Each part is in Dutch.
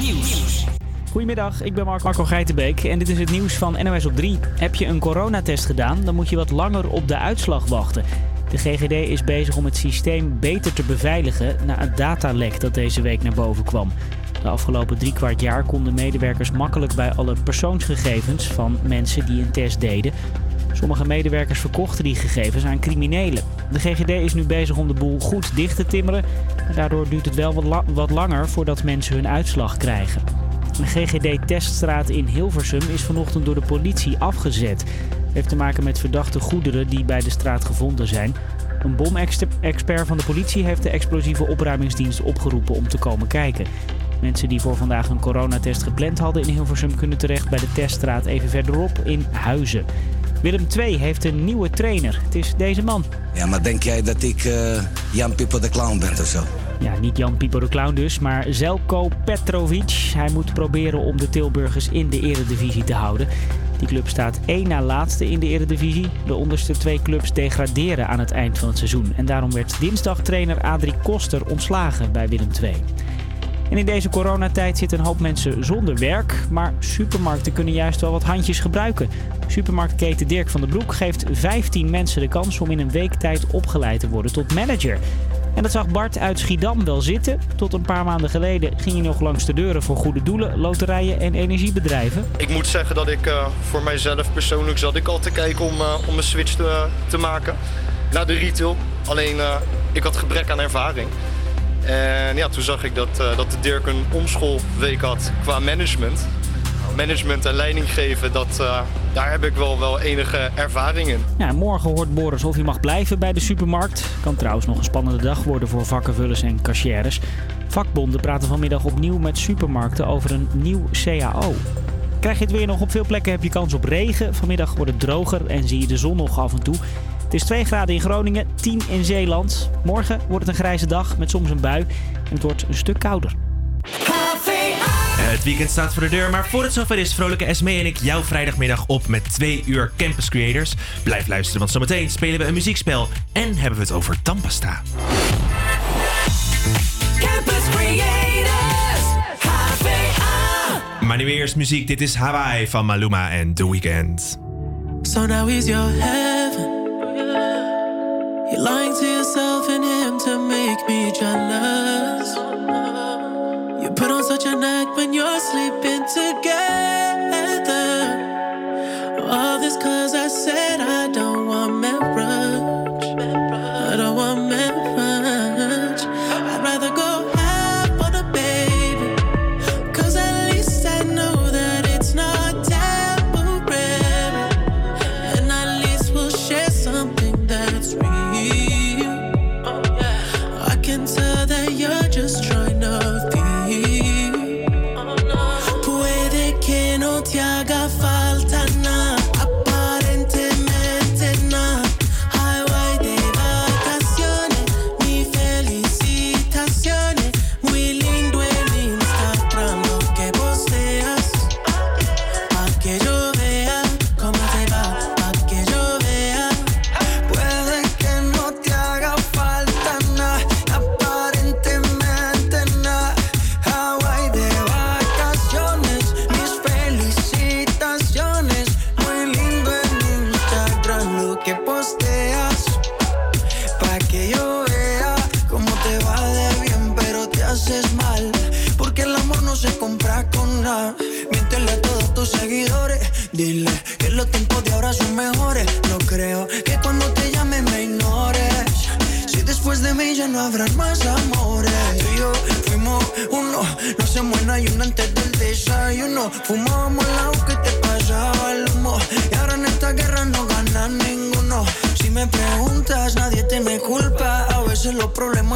Nieuws. Goedemiddag, ik ben Marco, Marco Geitenbeek en dit is het nieuws van NOS op 3. Heb je een coronatest gedaan, dan moet je wat langer op de uitslag wachten. De GGD is bezig om het systeem beter te beveiligen na het datalek dat deze week naar boven kwam. De afgelopen drie kwart jaar konden medewerkers makkelijk bij alle persoonsgegevens van mensen die een test deden. Sommige medewerkers verkochten die gegevens aan criminelen. De GGD is nu bezig om de boel goed dicht te timmeren. En daardoor duurt het wel wat, langer voordat mensen hun uitslag krijgen. Een GGD-teststraat in Hilversum is vanochtend door de politie afgezet. Het heeft te maken met verdachte goederen die bij de straat gevonden zijn. Een bomexpert van de politie heeft de explosieve opruimingsdienst opgeroepen om te komen kijken. Mensen die voor vandaag een coronatest gepland hadden in Hilversum kunnen terecht bij de teststraat even verderop in Huizen. Willem II heeft een nieuwe trainer. Het is deze man. Ja, maar denk jij dat ik uh, Jan Pippo de Clown ben of zo? Ja, niet Jan Pippo de Clown dus, maar Zelko Petrovic. Hij moet proberen om de Tilburgers in de eredivisie te houden. Die club staat één na laatste in de eredivisie. De onderste twee clubs degraderen aan het eind van het seizoen. En daarom werd dinsdag trainer Adrie Koster ontslagen bij Willem II. En in deze coronatijd zitten een hoop mensen zonder werk, maar supermarkten kunnen juist wel wat handjes gebruiken. Supermarktketen Dirk van den Broek geeft 15 mensen de kans om in een week tijd opgeleid te worden tot manager. En dat zag Bart uit Schiedam wel zitten. Tot een paar maanden geleden ging hij nog langs de deuren voor goede doelen, loterijen en energiebedrijven. Ik moet zeggen dat ik uh, voor mijzelf persoonlijk zat ik al te kijken om, uh, om een switch te, te maken naar de retail. Alleen uh, ik had gebrek aan ervaring. En ja, toen zag ik dat, uh, dat de Dirk een omschoolweek had qua management. Management en leiding geven, dat, uh, daar heb ik wel, wel enige ervaring in. Ja, morgen hoort Boris of hij mag blijven bij de supermarkt. Kan trouwens nog een spannende dag worden voor vakkenvullers en cashiers. Vakbonden praten vanmiddag opnieuw met supermarkten over een nieuw CAO. Krijg je het weer nog op veel plekken heb je kans op regen. Vanmiddag wordt het droger en zie je de zon nog af en toe. Het is 2 graden in Groningen, 10 in Zeeland. Morgen wordt het een grijze dag met soms een bui en het wordt een stuk kouder. Het weekend staat voor de deur, maar voor het zover is, vrolijke Esme en ik jouw vrijdagmiddag op met twee uur Campus Creators. Blijf luisteren, want zometeen spelen we een muziekspel en hebben we het over tandpasta. Campus Creators, HVA. Maar nu eerst muziek, dit is Hawaii van Maluma en The Weeknd. So now is your heaven. You're lying to yourself and him to make me jealous. You put on such an act when you're sleeping together.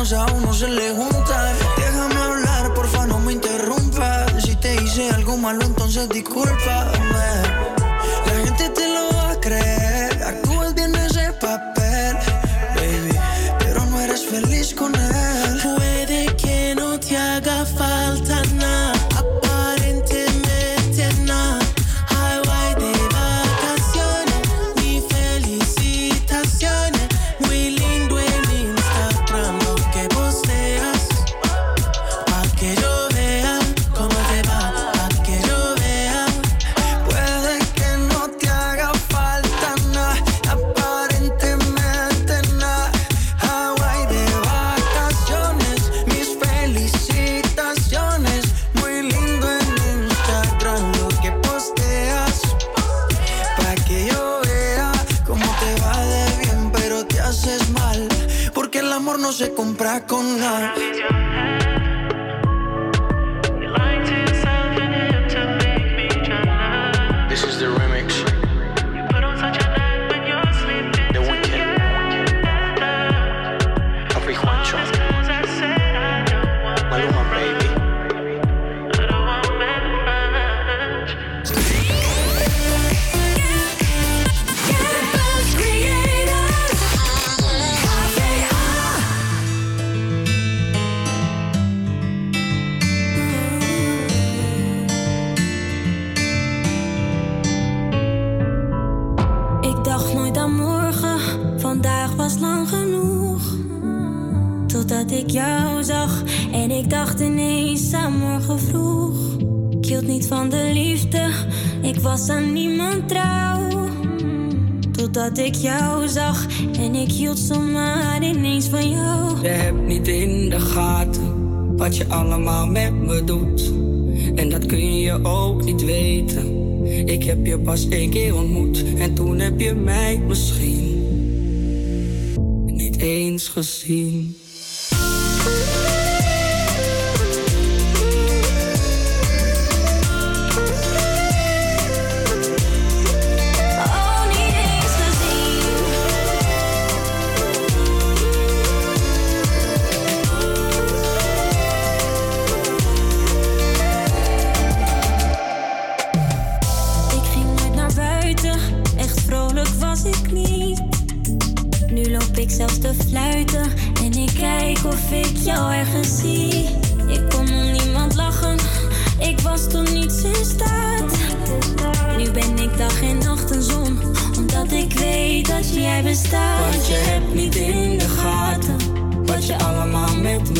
Los allemaal met me doet. En dat kun je ook niet weten. Ik heb je pas één keer ontmoet en toen heb je mij misschien niet eens gezien.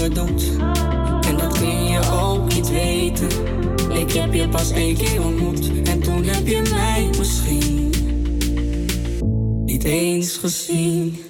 En dat kun je ook niet weten. Ik heb je pas één keer ontmoet en toen heb je mij misschien niet eens gezien.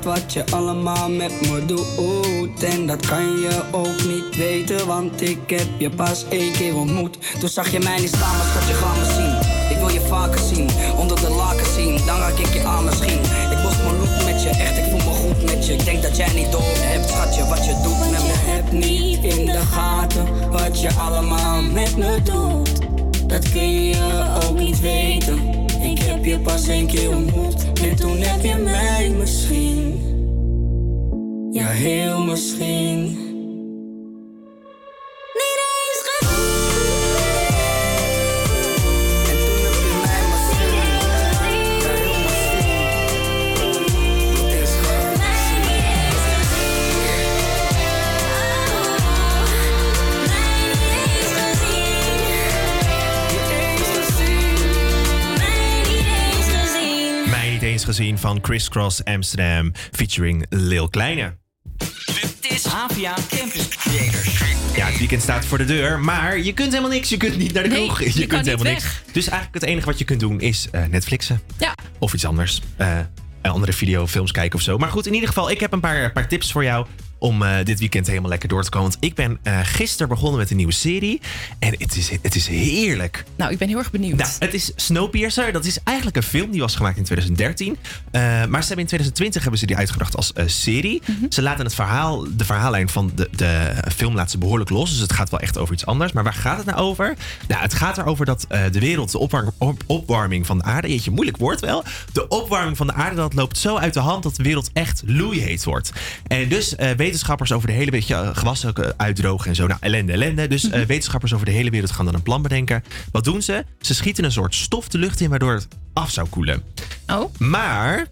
Echt wat je allemaal met me doet. En dat kan je ook niet weten, want ik heb je pas één keer ontmoet. Toen zag je mij niet staan, maar schat, je gaat me zien. Ik wil je vaker zien, onder de laken zien, dan raak ik je aan misschien. Ik bocht mijn look met je, echt, ik voel me goed met je. Ik denk dat jij niet door hebt, schatje, wat je doet met me. Heb niet in de gaten wat je allemaal met me doet. Dat kun je ook niet weten. Ik heb je pas één keer ontmoet en toen heb je mij misschien. Ja, heel misschien. Van Criss Cross Amsterdam featuring Lil Kleine. Dit is HVA Campus Creators. Ja, het weekend staat voor de deur, maar je kunt helemaal niks. Je kunt niet naar de Nee, kroeg. je kunt niet helemaal weg. niks. Dus eigenlijk het enige wat je kunt doen is eh, Netflixen. Ja. Of iets anders. Eh, een andere videofilms kijken of zo. Maar goed, in ieder geval, ik heb een paar, paar tips voor jou om eh, dit weekend helemaal lekker door te komen. Want ik ben eh gisteren begonnen met een nieuwe serie. En het is, het is heerlijk. Nou, ik ben heel erg benieuwd. Nou, het is Snowpiercer. Dat is eigenlijk een film die was gemaakt in 2013. Eh, maar ze hebben in 2020 hebben ze die uitgebracht als serie. Ze laten het verhaal, de verhaallijn van de, de film laten ze behoorlijk los. Dus het gaat wel echt over iets anders. Maar waar gaat het nou over? Nou, het gaat erover dat de wereld, de opwar- op- opwarming van de aarde... Jeetje, moeilijk woord wel. De opwarming van de aarde, dat loopt zo uit de hand... dat de wereld echt loeiheet wordt. En dus eh, wetenschappers over de hele beetje eh, gewassen eh, uitdrogen en zo. Nou, ellende, ellende. Dus eh, wetenschappers over de hele wereld gaan dan een plan bedenken. Wat doen ze? Ze schieten een soort stof de lucht in waardoor het af zou koelen. Oh, Maar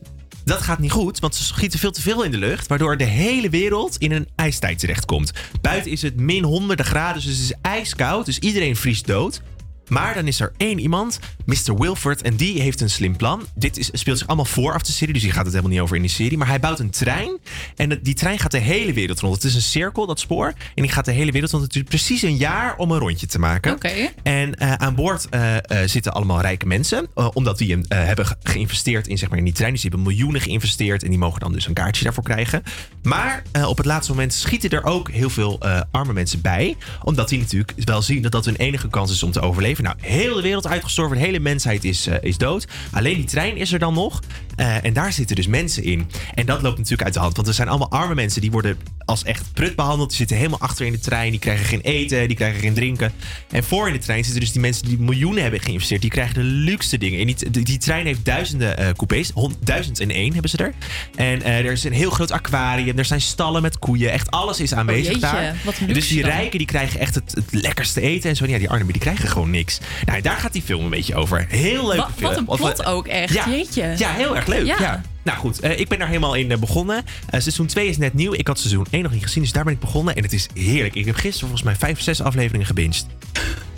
dat gaat niet goed, want ze schieten veel te veel in de lucht, waardoor de hele wereld in een ijstijd terechtkomt. Buiten is het min honderden graden, dus het is ijskoud, dus iedereen vriest dood. Maar dan is er één iemand, Mr. Wilford, en die heeft een slim plan. Dit is, speelt zich allemaal voor af de serie, dus hier gaat het helemaal niet over in die serie. Maar hij bouwt een trein en die trein gaat de hele wereld rond. Het is een cirkel, dat spoor. En die gaat de hele wereld rond. Het duurt precies een jaar om een rondje te maken. Oké. En eh, aan boord eh, eh, zitten allemaal rijke mensen. omdat die hebben ge- geïnvesteerd in, zeg maar, in die trein. Dus die hebben miljoenen geïnvesteerd. En die mogen dan dus een kaartje daarvoor krijgen. Maar op het laatste moment schieten er ook heel veel arme mensen bij. Omdat die natuurlijk wel zien dat dat hun enige kans is om te overleven. Nou, heel de wereld uitgestorven. De hele mensheid is, eh, is dood. Alleen die trein is er dan nog. Eh, en daar zitten dus mensen in. En dat loopt natuurlijk uit de hand. Want er zijn allemaal arme mensen. Die worden als echt prut behandeld. Die zitten helemaal achter in de trein. Die krijgen geen eten. Die krijgen geen drinken. En voor in de trein zitten dus die mensen die miljoenen hebben geïnvesteerd. Die krijgen de luxe dingen. En die, die, die trein heeft duizenden eh coupés. Duizend en één hebben ze er. En er is een heel groot aquarium. Er zijn stallen met koeien. Echt alles is aanwezig Oh, jeetje, daar. En dus die rijken die krijgen echt het, het lekkerste eten. En zo. En Ja, die armen die krijgen gewoon niks. Nou, daar gaat die film een beetje over. Heel leuk. Wat, wat een plot ook echt, Ja, jeetje. ja, heel erg leuk. Ja. Ja. Nou goed, eh, ik ben daar helemaal in eh, begonnen. Eh, seizoen 2 is net nieuw. Ik had seizoen 1 nog niet gezien, dus daar ben ik begonnen. En het is heerlijk. Ik heb gisteren volgens mij 5, 6 afleveringen gebinged.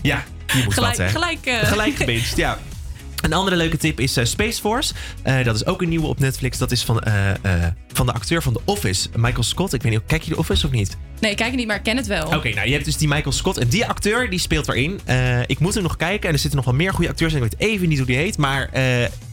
Ja, je moet Gelijk- wat, hè? gelijk, eh. Gelijk gebinged, ja. Een andere leuke tip is eh, Space Force. Eh, dat is ook een nieuwe op Netflix. Dat is van, eh, eh, van de acteur van The Office, Michael Scott. Ik weet niet, kijk je The Office of niet? Nee, ik kijk het niet, maar ik ken het wel. Oké, nou je hebt dus die Michael Scott. En die acteur die speelt erin. Eh, ik moet hem nog kijken. En er zitten nog wel meer goede acteurs. En ik weet even niet hoe die heet. Maar eh,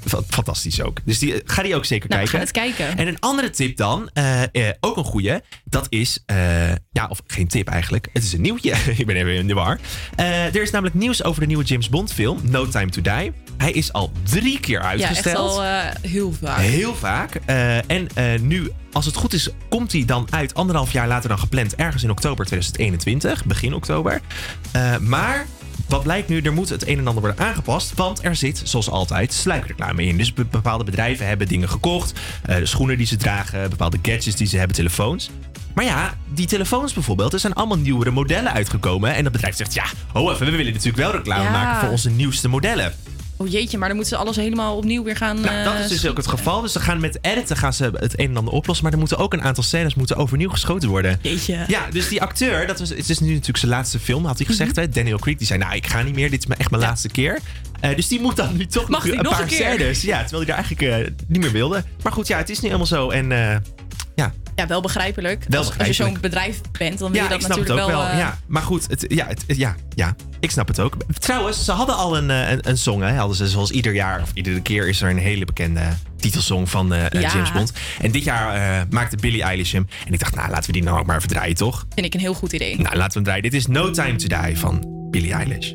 fa- fantastisch ook. Dus die, ga die ook zeker Nou, we kijken. gaan het kijken. En een andere tip dan. eh, eh, ook een goede. Dat is. eh, ja, of geen tip eigenlijk. Het is een nieuwtje. ik ben even in de war. Eh, er is namelijk nieuws over de nieuwe James Bond film. No Time to Die. Hij is al drie keer Ja, echt uitgesteld. al eh, heel vaak. Heel vaak. Eh, en eh, nu, als het goed is, komt hij dan uit anderhalf jaar later dan gepland. Ergens in oktober 2021, begin oktober. Eh, maar wat blijkt nu, er moet het een en ander worden aangepast. Want er zit, zoals altijd, sluikreclame in. Dus be- bepaalde bedrijven hebben dingen gekocht. eh, de schoenen die ze dragen, bepaalde gadgets die ze hebben, telefoons. Maar ja, die telefoons bijvoorbeeld, er zijn allemaal nieuwere modellen uitgekomen. En dat bedrijf zegt, ja, ho even, we willen natuurlijk wel reclame Ja. maken voor onze nieuwste modellen. Oh jeetje, maar dan moeten ze alles helemaal opnieuw weer gaan... Nou, dat eh, is dus ook het geval. Dus ze gaan met editen gaan ze het een en ander oplossen. Maar er moeten ook een aantal scènes moeten overnieuw geschoten worden. Jeetje. Ja, dus die acteur, dat was, het is nu natuurlijk zijn laatste film, had hij gezegd. Mhm. hè? Daniel Craig, die zei, nou, ik ga niet meer. Dit is mijn- echt mijn laatste keer. Eh, dus die moet dan nu toch Mag nog een nog paar een keer? scènes. Ja, terwijl hij daar eigenlijk eh, niet meer wilde. Maar goed, ja, het is nu helemaal zo. En ja, Ja, wel begrijpelijk. Wel als, als je zo'n bedrijf bent, dan wil ja, je dat ik snap het natuurlijk ook wel. eh, ja, maar goed, het, ja, het, ja, ja, ik snap het ook. Trouwens, ze hadden al een, eh, een, een song. Hè? Hadden ze zoals ieder jaar, of iedere keer, is er een hele bekende titelsong van eh, Ja. James Bond. En dit jaar maakte Billie Eilish hem. En ik dacht, nou, laten we die nou ook maar even draaien, toch? Vind ik een heel goed idee. Nou, laten we hem draaien. Dit is No Time to Die van Billie Eilish.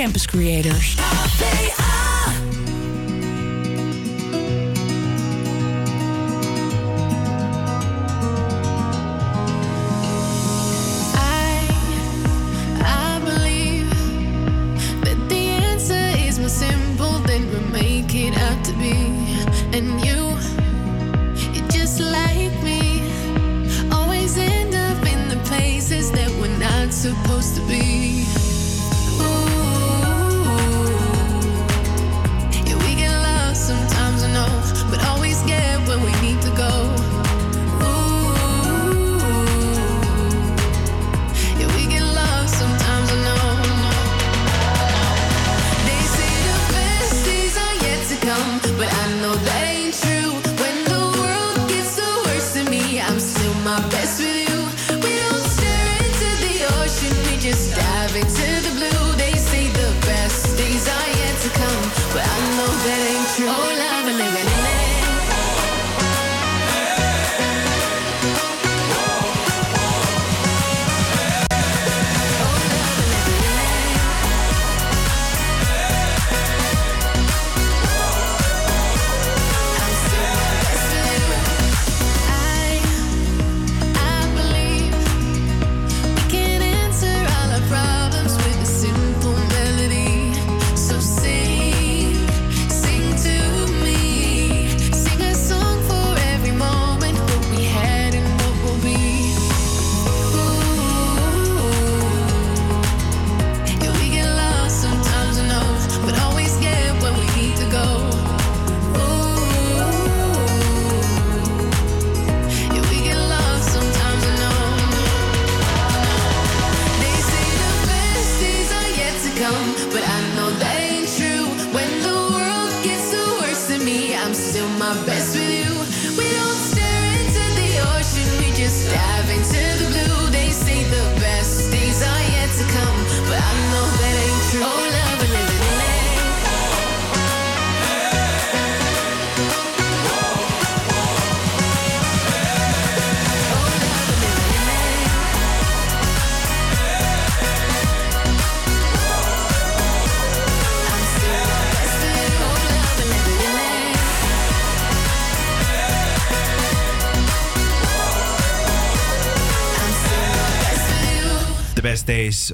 Campus Creators.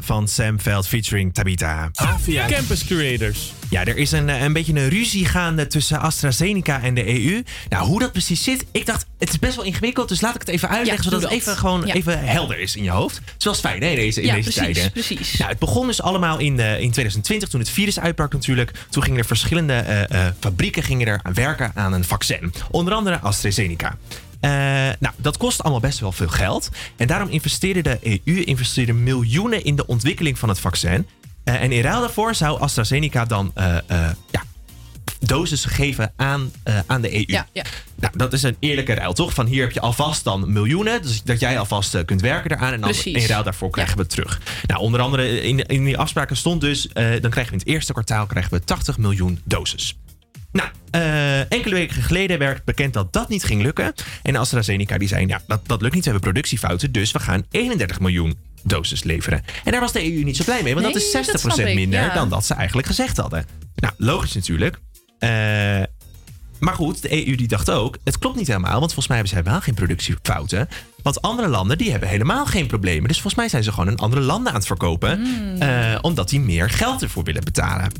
Van Sam Veld featuring Tabita. Avia Campus Creators. Ja, er is een, eh, een beetje een ruzie gaande tussen AstraZeneca en de EU. Nou, hoe dat precies zit, ik dacht, het is best wel ingewikkeld. Dus laat ik het even uitleggen, Ja, zodat het even, gewoon Ja. even helder is in je hoofd. Zoals fijn, hè, in deze, in Ja, deze precies, tijden. precies. Nou, het begon dus allemaal in, eh, in 2020, toen het virus uitbrak natuurlijk. Toen gingen er verschillende eh, eh, fabrieken gingen er aan werken aan een vaccin. Onder andere AstraZeneca. Eh, nou, dat kost allemaal best wel veel geld. En daarom investeerde de EU investeerde miljoenen in de ontwikkeling van het vaccin. Eh, en in ruil daarvoor zou AstraZeneca dan eh, ja, doses geven aan, aan de EU. Ja, ja. Nou, dat is een eerlijke ruil, toch? Van hier heb je alvast dan miljoenen. Dus dat jij alvast kunt werken eraan. En dan Precies. in ruil daarvoor krijgen we het terug. Nou, onder andere in, in die afspraken stond dus... dan krijgen we in het eerste kwartaal krijgen we 80 miljoen doses. Nou, eh, enkele weken geleden werd bekend dat dat niet ging lukken. En AstraZeneca die zei, ja, dat, dat lukt niet, we hebben productiefouten. Dus we gaan 31 miljoen doses leveren. En daar was de EU niet zo blij mee, want dat is dat 60% snap ik, minder ja. dan dat ze eigenlijk gezegd hadden. Nou, logisch natuurlijk. Eh, maar goed, de EU die dacht ook, het klopt niet helemaal, want volgens mij hebben ze helemaal geen productiefouten. Want andere landen die hebben helemaal geen problemen. Dus volgens mij zijn ze gewoon in andere landen aan het verkopen, Hmm. eh, omdat die meer geld ervoor willen betalen.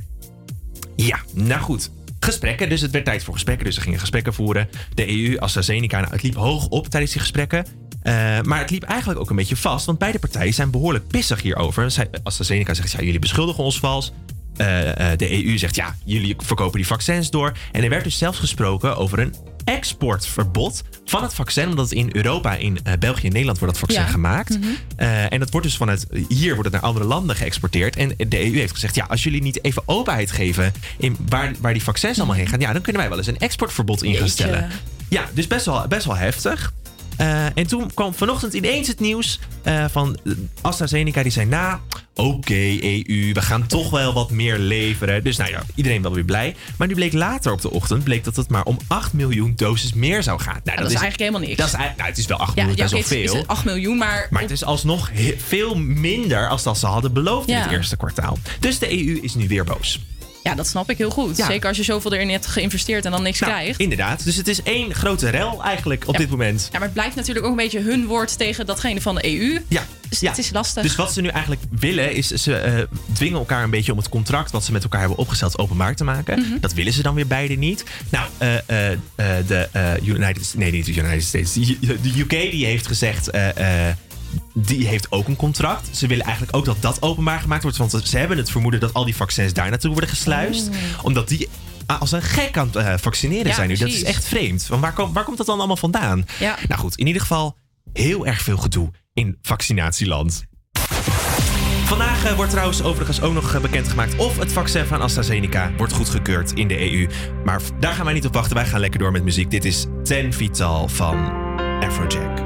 Ja, nou goed. Gesprekken, dus het werd tijd voor gesprekken. Dus ze gingen gesprekken voeren. De EU, AstraZeneca, nou, het liep hoog op tijdens die gesprekken. Eh, maar het liep eigenlijk ook een beetje vast, want beide partijen zijn behoorlijk pissig hierover. Zij, AstraZeneca zegt, ja, jullie beschuldigen ons vals. Eh, eh, de EU zegt, ja, jullie verkopen die vaccins door. En er werd dus zelfs gesproken over een exportverbod van het vaccin. Omdat in Europa, in eh, België en Nederland wordt dat vaccin Ja. gemaakt. Mhm. En dat wordt dus vanuit hier wordt het naar andere landen geëxporteerd. En de EU heeft gezegd: ja, als jullie niet even openheid geven in waar, waar die vaccins allemaal heen gaan, ja, dan kunnen wij wel eens een exportverbod in gaan stellen. Ja, dus best wel, best wel heftig. Eh, en toen kwam vanochtend ineens het nieuws eh, van AstraZeneca. Die zei, nou, oké EU, we gaan toch wel wat meer leveren. Dus nou ja, iedereen wel weer blij. Maar nu bleek later op de ochtend bleek dat het maar om 8 miljoen doses meer zou gaan. Nou, dat, is eigenlijk helemaal niks. Dat is, nou, het is wel 8 ja, miljoen, ja, best wel is- veel. is 8 miljoen, maar... Maar het is alsnog veel minder als dat ze hadden beloofd in het eerste kwartaal. Dus de EU is nu weer boos. Ja, dat snap ik heel goed. Ja. Zeker als je zoveel erin hebt geïnvesteerd en dan niks Nou, krijgt. inderdaad. Dus het is één grote rel eigenlijk op Ja. dit moment. Ja, maar het blijft natuurlijk ook een beetje hun woord tegen datgene van de EU. Ja. Dus ja. het is lastig. Dus wat ze nu eigenlijk willen, is ze eh, dwingen elkaar een beetje om het contract wat ze met elkaar hebben opgesteld openbaar te maken. Mhm. Dat willen ze dan weer beide niet. Nou, eh, eh, de United nee, niet de United States. De de UK die heeft gezegd. Die heeft ook een contract. Ze willen eigenlijk ook dat dat openbaar gemaakt wordt. Want ze hebben het vermoeden dat al die vaccins daar naartoe worden gesluist. Omdat die als een gek aan het eh, vaccineren Ja, zijn nu. Dat is echt vreemd. Van waar, kom- waar komt dat dan allemaal vandaan? Ja. Nou goed, in ieder geval heel erg veel gedoe in vaccinatieland. Vandaag eh, wordt trouwens overigens ook nog eh, bekendgemaakt of het vaccin van AstraZeneca wordt goedgekeurd in de EU. Maar daar gaan wij niet op wachten. Wij gaan lekker door met muziek. Dit is Ten Vital van Afrojack.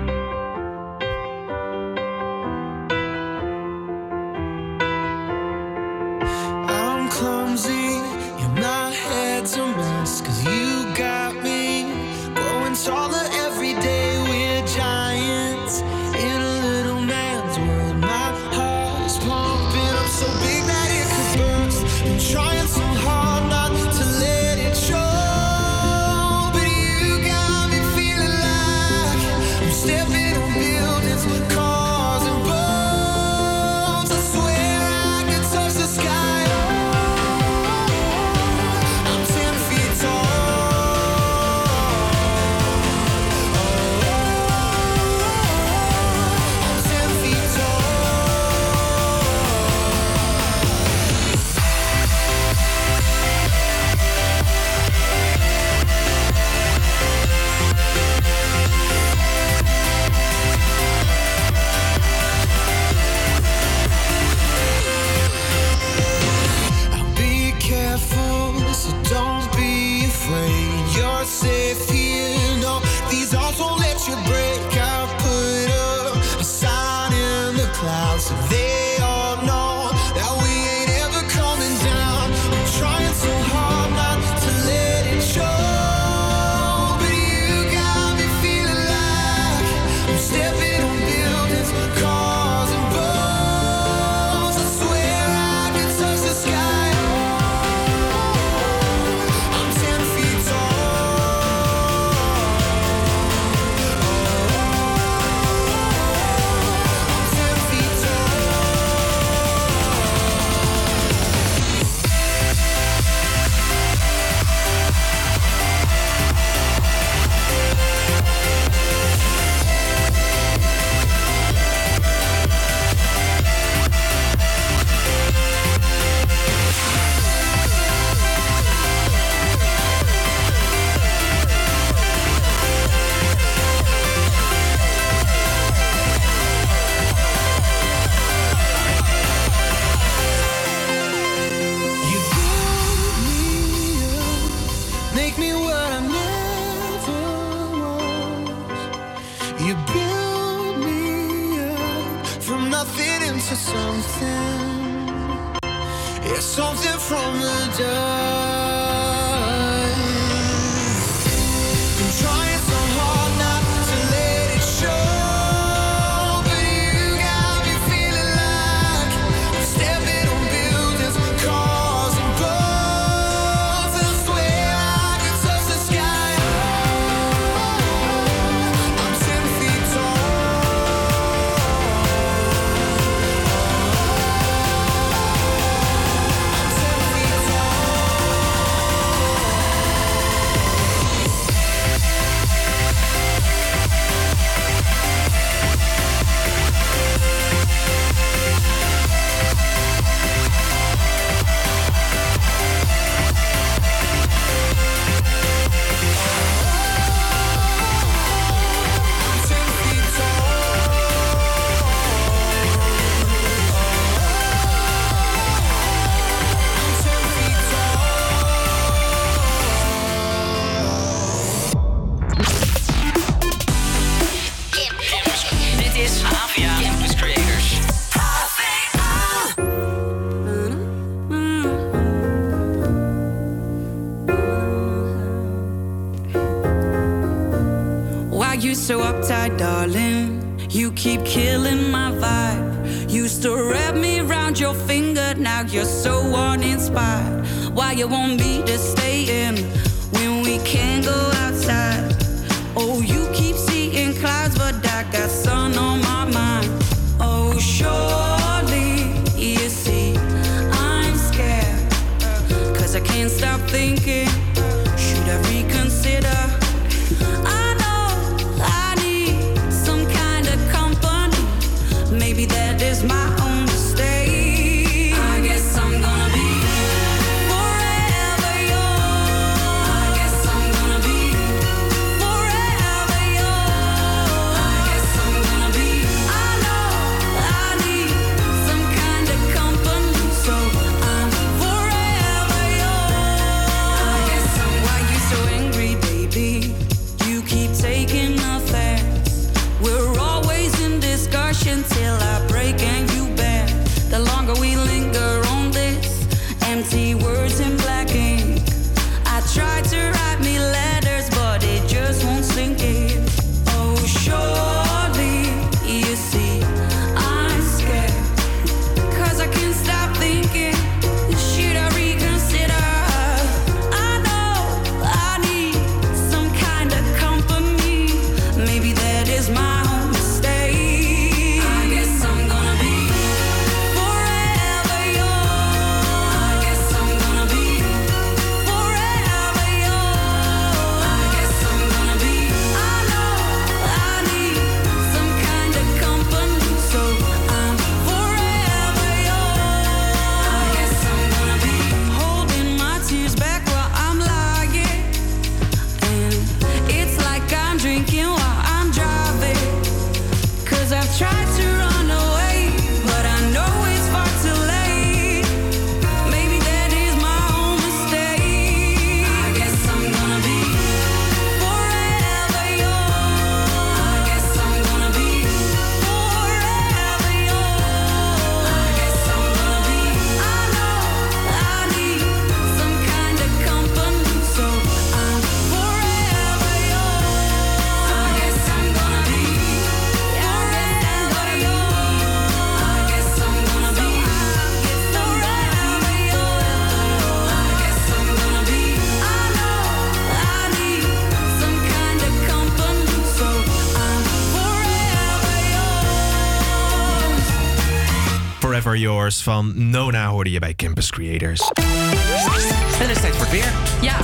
Van Nona hoorde je bij Campus Creators. En het is tijd voor het weer. Ja,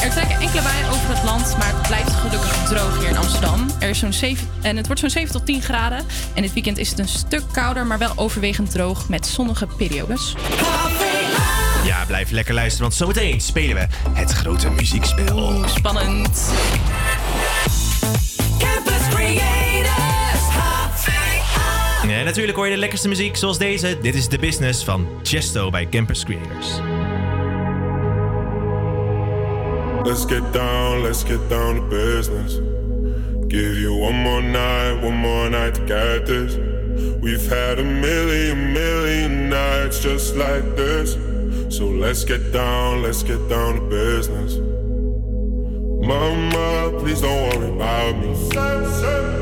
er trekken enkele buien over het land, maar het blijft gelukkig droog hier in Amsterdam. Er is zo'n 7, en het wordt zo'n 7 tot 10 graden. En dit weekend is het een stuk kouder, maar wel overwegend droog met zonnige periodes. Ja, blijf lekker luisteren, want zometeen spelen we het grote muziekspel. Spannend. Natuurlijk hoor je de lekkerste muziek zoals deze. Dit is The Business van Chesto bij Campus Creators. Let's get down, let's get down to business. Give you one more night, one more night to get this. We've had a million, million nights just like this. So let's get down, let's get down to business. Mama, please don't worry about me.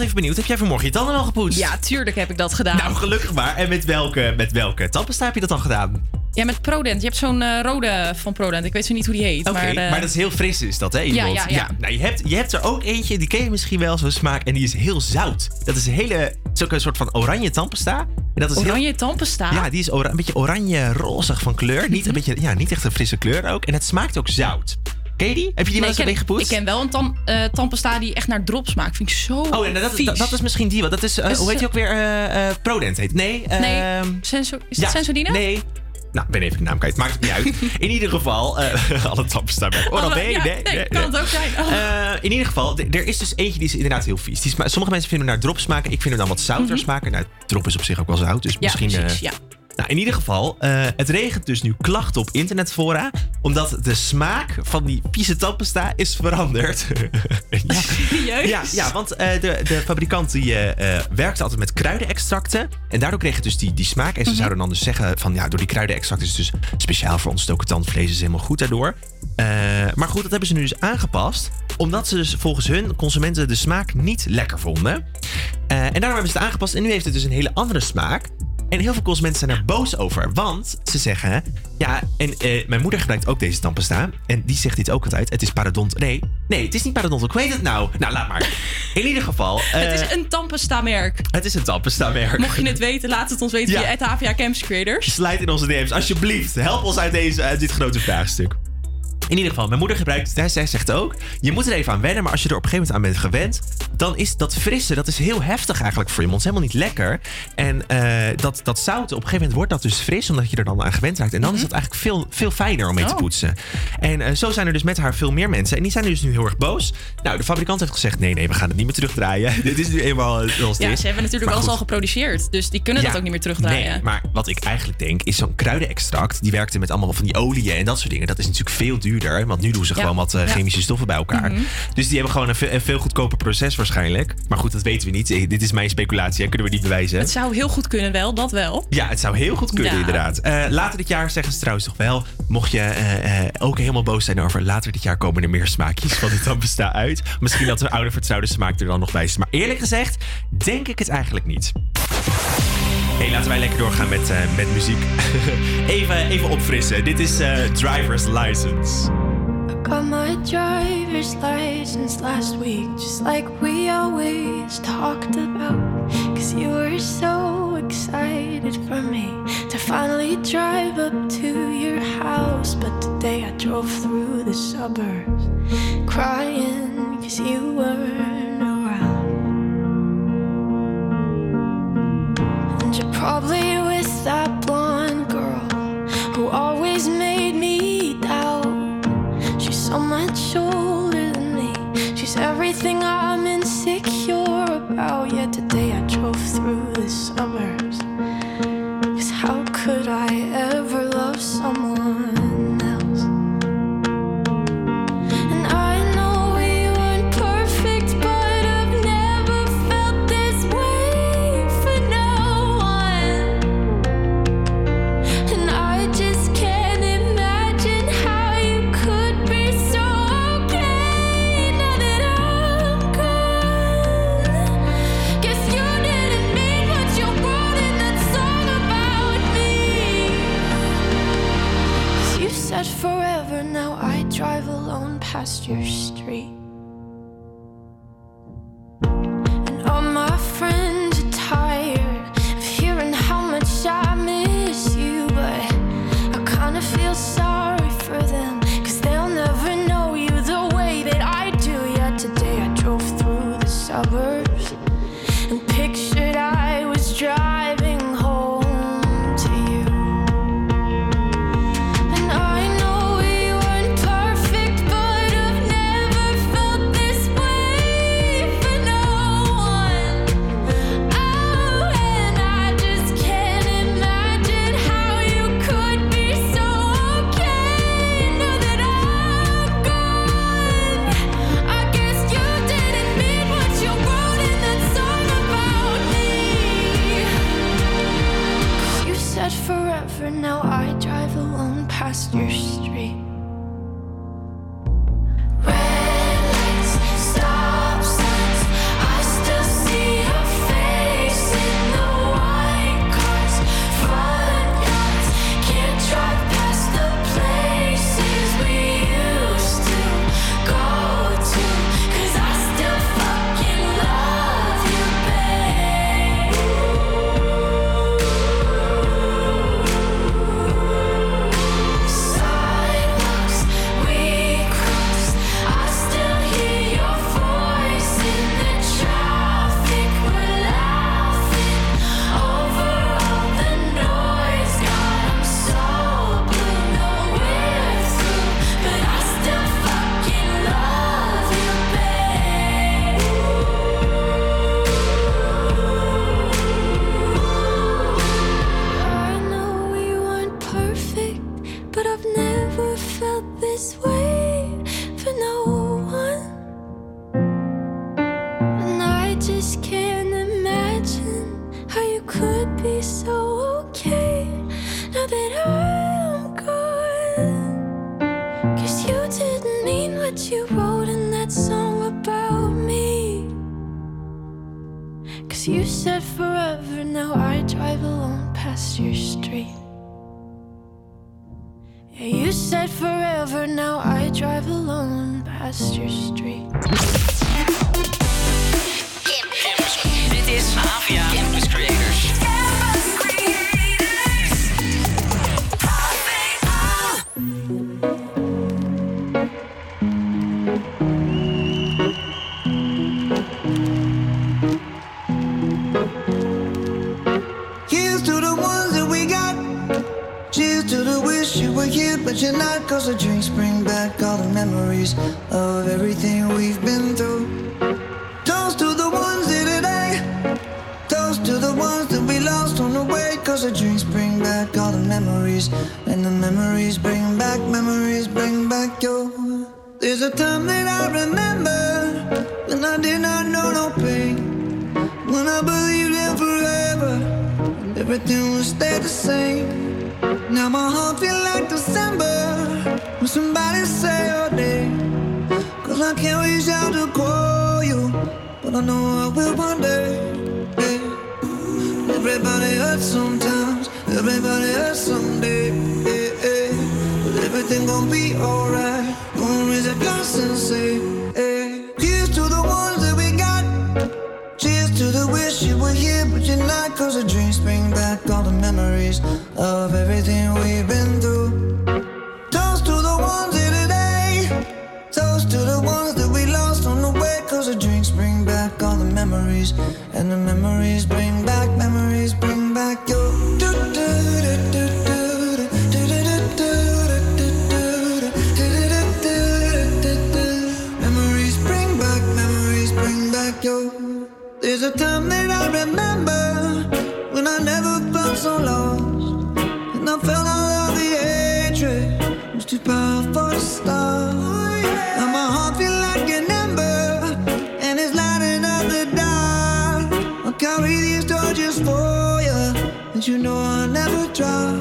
even benieuwd, heb jij vanmorgen je tanden al gepoetst? Ja, tuurlijk heb ik dat gedaan. Nou, gelukkig maar. En met welke, met welke tandpasta heb je dat dan gedaan? Ja, met Prodent. Je hebt zo'n eh, rode van Prodent. Ik weet zo niet hoe die heet. Maar, eh, maar, dat is heel fris is dat, hè? Ja, ja, nou, je, hebt, je hebt er ook eentje, die ken je misschien wel, zo'n smaak. En die is heel zout. Dat is een hele, zo'n soort van oranje tandpasta. En dat is oranje heel... Ja, die is een beetje oranje-rozig van kleur. Niet, een beetje, ja, niet echt een frisse kleur ook. En het smaakt ook zout. Ken je die? Heb je die Nee, wel eens ik, ken, gepoetst? ik ken wel een tam, tandpasta die echt naar drop smaakt. Vind ik zo Oh, dat, dat, dat is misschien die. Want dat is, eh, Is- hoe heet die ook weer? eh Prodent heet. Nee, Nee, ehm, Senso, is dat ja, Sensodyne? Nee. Nou, ben even de naam kwijt. Maakt het niet uit. In ieder geval, alle merken. Oral-B? Alle- ja, nee, nee, nee, kan het ook zijn. Oh. In ieder geval, er is dus eentje die is inderdaad heel vies. Die sommige mensen vinden hem naar drop smaken. Ik vind hem dan wat zouter smaken. Nou, drop is op zich ook wel zout. Dus Ja, misschien... precies, ja. Nou, in ieder geval, eh, het regent dus nu klachten op internetfora. Omdat de smaak van die vieze tandpasta is veranderd. ja. Serieus? Ja, ja want eh, de, de fabrikant die, eh, eh, werkte altijd met kruidenextracten. En daardoor kreeg het dus die, die smaak. En ze Mhm. zouden dan dus zeggen van ja, door die kruidenextracten is het dus speciaal voor ontstoken tandvlees is helemaal goed daardoor. Maar goed, dat hebben ze nu dus aangepast. Omdat ze dus volgens hun consumenten de smaak niet lekker vonden. En daarom hebben ze het aangepast. En nu heeft het dus een hele andere smaak. En heel veel consumenten zijn er boos over. Want ze zeggen... Ja, en eh, mijn moeder gebruikt ook deze tandpasta. En die zegt dit ook altijd. Het is paradont. Nee, nee, het is niet paradont. Hoe heet het nou? Nou, laat maar. In ieder geval... eh, het is een tandpasta merk. het is een tandpasta merk. Mocht je het weten, laat het ons weten Ja. via het HVA Campus Creators. Slijt in onze DM's, alsjeblieft. Help ons uit, deze, uit dit grote vraagstuk. In ieder geval, mijn moeder gebruikt het. Zij zegt ook, je moet er even aan wennen. Maar als je er op een gegeven moment aan bent gewend... dan is dat frisse, dat is heel heftig eigenlijk voor je mond. Het is helemaal niet lekker. En eh, dat, dat zouten, op een gegeven moment wordt dat dus fris... omdat je er dan aan gewend raakt. En dan is het eigenlijk veel, veel fijner om mee te Oh. poetsen. En eh, zo zijn er dus met haar veel meer mensen. En die zijn dus nu heel erg boos. Nou, de fabrikant heeft gezegd... nee, nee, we gaan het niet meer terugdraaien. Dit is nu eenmaal eh, zoals Ja, ze hebben natuurlijk alles al geproduceerd. Dus die kunnen dat ook niet meer terugdraaien. Nee, maar wat ik eigenlijk denk is zo'n kruidenextract. Die werkte met allemaal van die oliën en dat soort dingen. Dat is natuurlijk veel duurder. Want nu doen ze Ja, gewoon wat eh, chemische stoffen bij elkaar. Mhm. Dus die hebben gewoon een, ve- een veel goedkoper proces waarschijnlijk. Maar goed, dat weten we niet. Eh, Dit is mijn speculatie. Hè. Kunnen we niet bewijzen. Het zou heel goed kunnen wel, dat wel. Ja, het zou heel goed kunnen, Ja. inderdaad. Eh, later dit jaar zeggen ze trouwens toch wel. Mocht je ook helemaal boos zijn over. Later dit jaar komen er meer smaakjes van dit tandpasta uit. Misschien dat de oude vertrouwde smaak er dan nog bij is. Maar eerlijk gezegd, denk ik het eigenlijk niet. Hey, laten wij lekker doorgaan met, eh, met muziek. even, even opfrissen. Dit is eh, Driver's License. Got my driver's license last week, just like we always talked about. Cause you were so excited for me to finally drive up to your house. But today I drove through the suburbs crying cause you weren't probably with that blonde girl who always made me doubt. She's so much older than me. She's everything I'm insecure about. Yet today I drove through the suburbs. Cause how could I ever love someone past your street. And all my friends are tired of hearing how much I miss you, but I kinda feel sorry for they'll never know you the way that I do. Today I drove through the suburbs. Memories. And the memories bring back, memories bring back your. job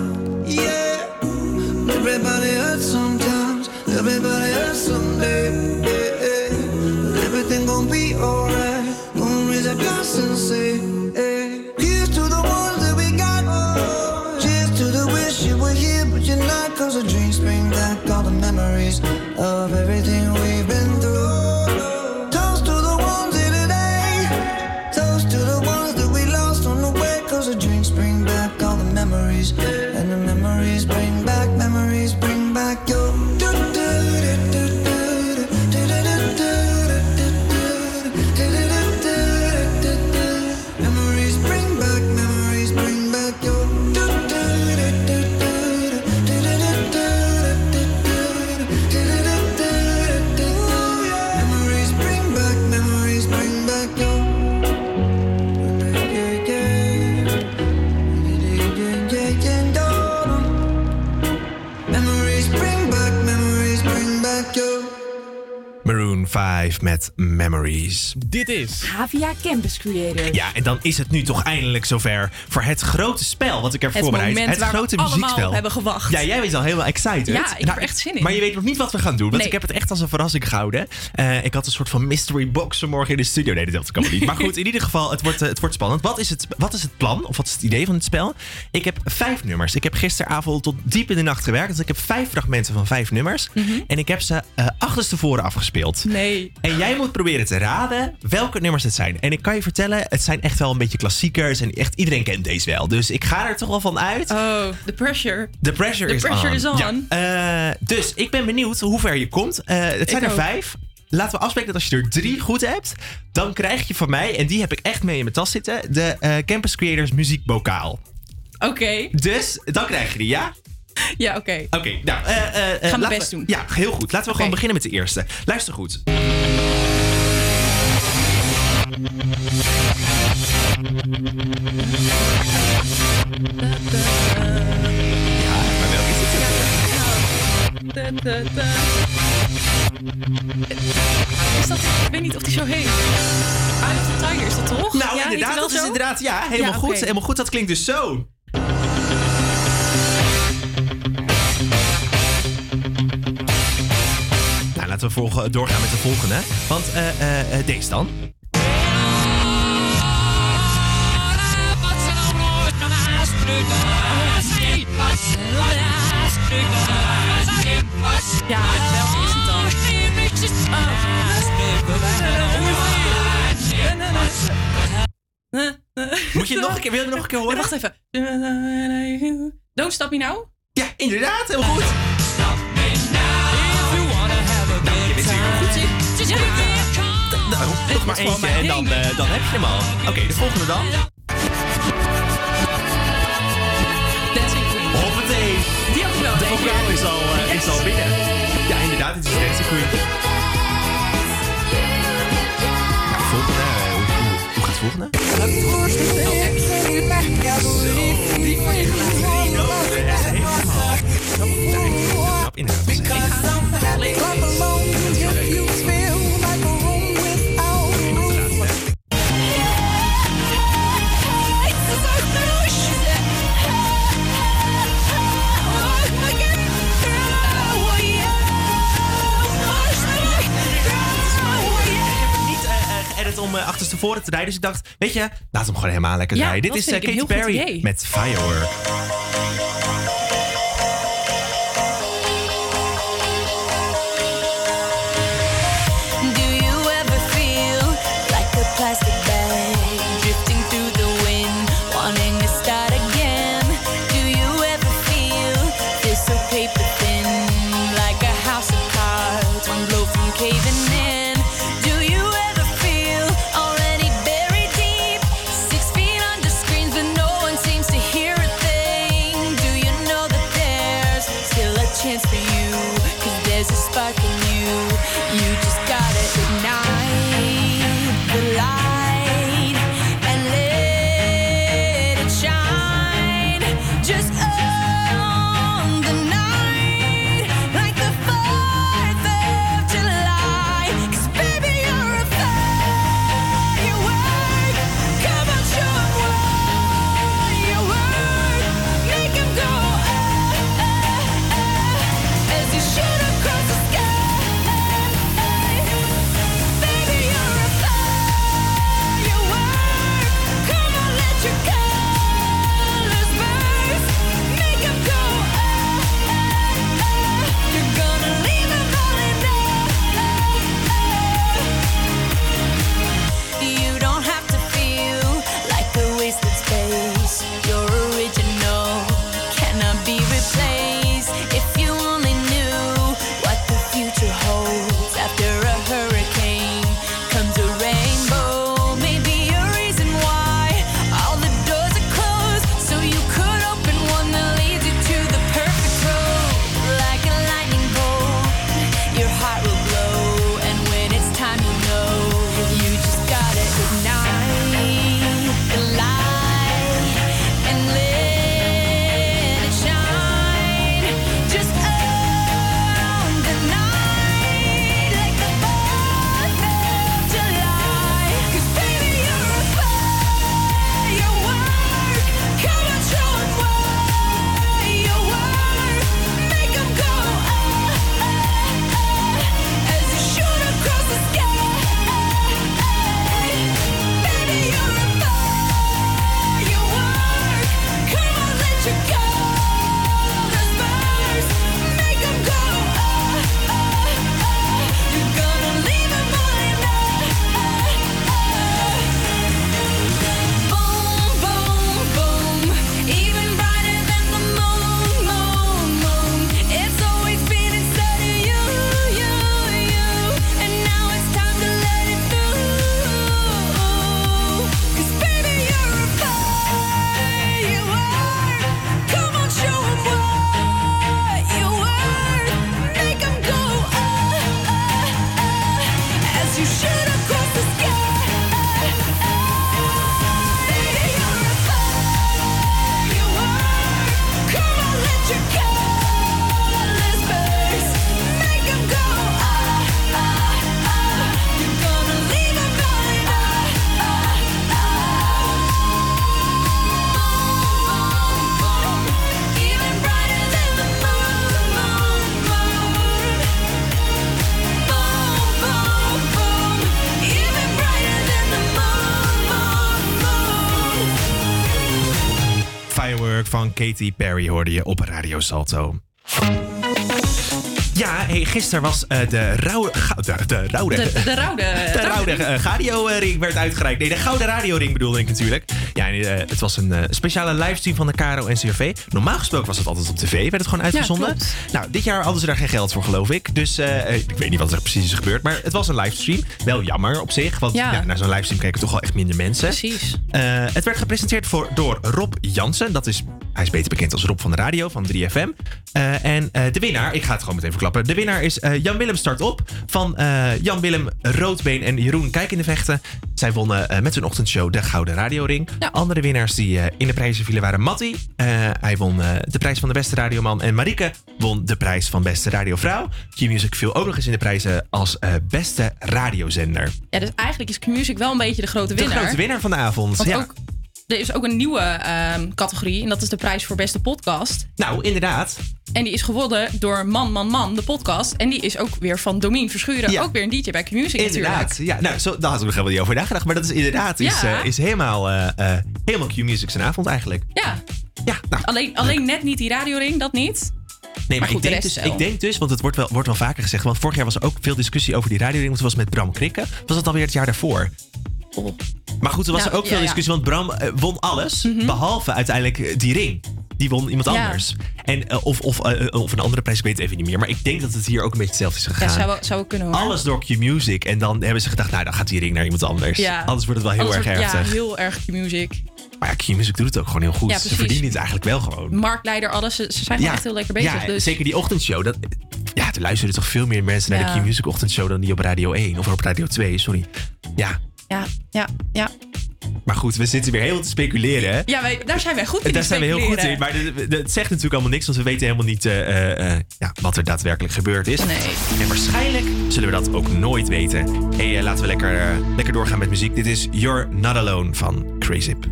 5 met Memories. Dit is Havia Campus Creator. Ja, en dan is het nu toch eindelijk zover voor het grote spel wat ik heb Het voorbereid. moment het waar we grote allemaal muziekspel. op hebben gewacht. Ja, jij bent al helemaal excited. Nou, Ja, ik heb er echt zin in. Maar je weet nog niet wat we gaan doen, want Nee. ik heb het echt als een verrassing gehouden. Eh, ik had een soort van mystery box vanmorgen in de studio. Nee, dat kan allemaal niet. Maar goed, in ieder geval, het wordt, eh, het wordt spannend. Wat is het, wat is het plan, of wat is het idee van het spel? Ik heb vijf nummers. Ik heb gisteravond tot diep in de nacht gewerkt. Dus ik heb vijf fragmenten van vijf nummers. En ik heb ze eh achterstevoren afgespeeld. Nee. En jij moet proberen te raden welke nummers het zijn. En ik kan je vertellen, het zijn echt wel een beetje klassiekers. En echt iedereen kent deze wel. Dus ik ga er toch wel van uit. Oh, the pressure. The pressure The is pressure on. is on. Ja. Eh, dus ik ben benieuwd hoe ver je komt. Eh, het zijn Ik er ook. vijf. Laten we afspreken dat als je er drie goed hebt, dan krijg je van mij, en die heb ik echt mee in mijn tas zitten, de eh, Campus Creators muziekbokaal. Oké. Dus dan krijg je die, ja? Ja, oké. Oké, nou, eh, eh, eh, Ga mijn laten best we- doen. Ja, heel goed. Laten we gewoon beginnen met de eerste. Luister goed. welke is het? Da, da, da. Is dat, ik weet niet of die zo heet. Eye of the Tiger is dat toch? Nou, Ja, inderdaad, dat is inderdaad, ja, helemaal Ja, goed. Helemaal goed, dat klinkt dus zo. we volgen, doorgaan met de volgende. Want eh, eh, eh, deze dan. Ja. Moet je het nog een keer, wil je nog een keer horen? wacht even. Don't stop me now? Ja, inderdaad, heel goed. Nou, nog maar eentje en dan, eh, dan heb je hem al. Oké, de volgende dan. Hoppatee. Die had ik wel. De vrouw is al, uh, is al binnen. Ja, inderdaad, het is Dancing Queen. Ja, volgende. Eh, hoe, hoe, hoe gaat het volgende? Die van je nog inderdaad. Eh, eh, om eh, achterstevoren te rijden. Dus ik dacht, weet je, laat hem gewoon helemaal lekker rijden. Dit is uh, Katy Perry met Firework. Katy Perry hoorde je op Radio Salto. Ja, hey, gisteren was eh, de rauwe... De, de rauwe... De, de rauwe. De Raude uh, Radio-ring werd uitgereikt. Nee, de Gouden Radio-ring bedoelde ik natuurlijk. Ja, en, eh, het was een eh, speciale livestream van de KRO en CRV. Normaal gesproken was het altijd op tv, werd het gewoon uitgezonden. nou, dit jaar hadden ze daar geen geld voor, geloof ik. Dus eh, ik weet niet wat er precies is gebeurd. Maar het was een livestream. Wel jammer op zich, want Ja. ja. naar zo'n livestream keken toch wel echt minder mensen. Precies. Het werd gepresenteerd voor, door Rob Jansen. Dat is, hij is beter bekend als Rob van de Radio van 3FM. Eh, en de winnaar, ik ga het gewoon meteen verklappen. De winnaar is Jan Willem Start Op van Jan Willem Roodbeen en Jeroen Kijk in de Vechten. Zij wonnen met hun ochtendshow de Gouden Radioring. Andere winnaars die eh, in de prijzen vielen waren Matti. Eh, hij won eh, de prijs van de beste radioman. En Marieke won de prijs van beste radiovrouw. Q-Music viel ook nog eens in de prijzen als beste radiozender. Ja, dus eigenlijk is Q-Music wel een beetje de grote De winnaar. grote winnaar van de avond. Want ja. ook, er is ook een nieuwe ehm, categorie. En dat is de prijs voor beste podcast. Nou, inderdaad. En die is gewonnen door Man, Man, Man, de podcast. En die is ook weer van Domien Verschuren. Ja. Ook weer een DJ bij Q-Music Inderdaad. natuurlijk. Ja, nou, zo, daar had ik nog helemaal niet over nagedacht. Maar dat is inderdaad is, eh, is helemaal, eh, helemaal Q-Music zijn avond eigenlijk. Ja. Ja, nou. Alleen, alleen net niet die radioring, dat niet. Nee, maar, goed, ik, de denk dus, ik denk dus, want het wordt wel, wordt wel vaker gezegd. Want vorig jaar was er ook veel discussie over die radioring. Want het was met Bram Krikke. Was dat alweer het jaar daarvoor? Maar goed, er was Nou, er ook ja, veel ja. discussie. Want Bram eh, won alles. Behalve uiteindelijk eh, die ring. Die won iemand Ja. anders. En, eh, of, of, of een andere prijs, ik weet het even niet meer. Maar ik denk dat het hier ook een beetje hetzelfde is Ja, gegaan. zou, wel- zou wel kunnen hoor. Alles door Q-Music. En dan hebben ze gedacht, nou, dan gaat die ring naar iemand anders. Ja. Anders wordt het wel heel Anders erg wordt- erg. Ja, heel erg Q-Music. Maar ja, Q-Music doet het ook gewoon heel goed. Ja, ze verdienen het eigenlijk wel gewoon. Marktleider, alles. Ze, ze zijn gewoon echt heel lekker bezig. ja, dus. zeker die ochtendshow. Dat, ja, er luisteren toch veel meer mensen naar Ja. de Q-Music ochtendshow dan die op Radio 1 of op Radio 2, sorry. Ja, Ja, ja, ja. maar goed, we zitten weer heel te speculeren. Hè? Ja, wij, daar zijn wij goed in. Daar zijn we heel goed in, maar het zegt natuurlijk allemaal niks, want we weten helemaal niet eh, eh, eh, ja, wat er daadwerkelijk gebeurd is. En waarschijnlijk zullen we dat ook nooit weten. Hey, eh, laten we lekker, lekker doorgaan met muziek. Dit is You're Not Alone van Crazip.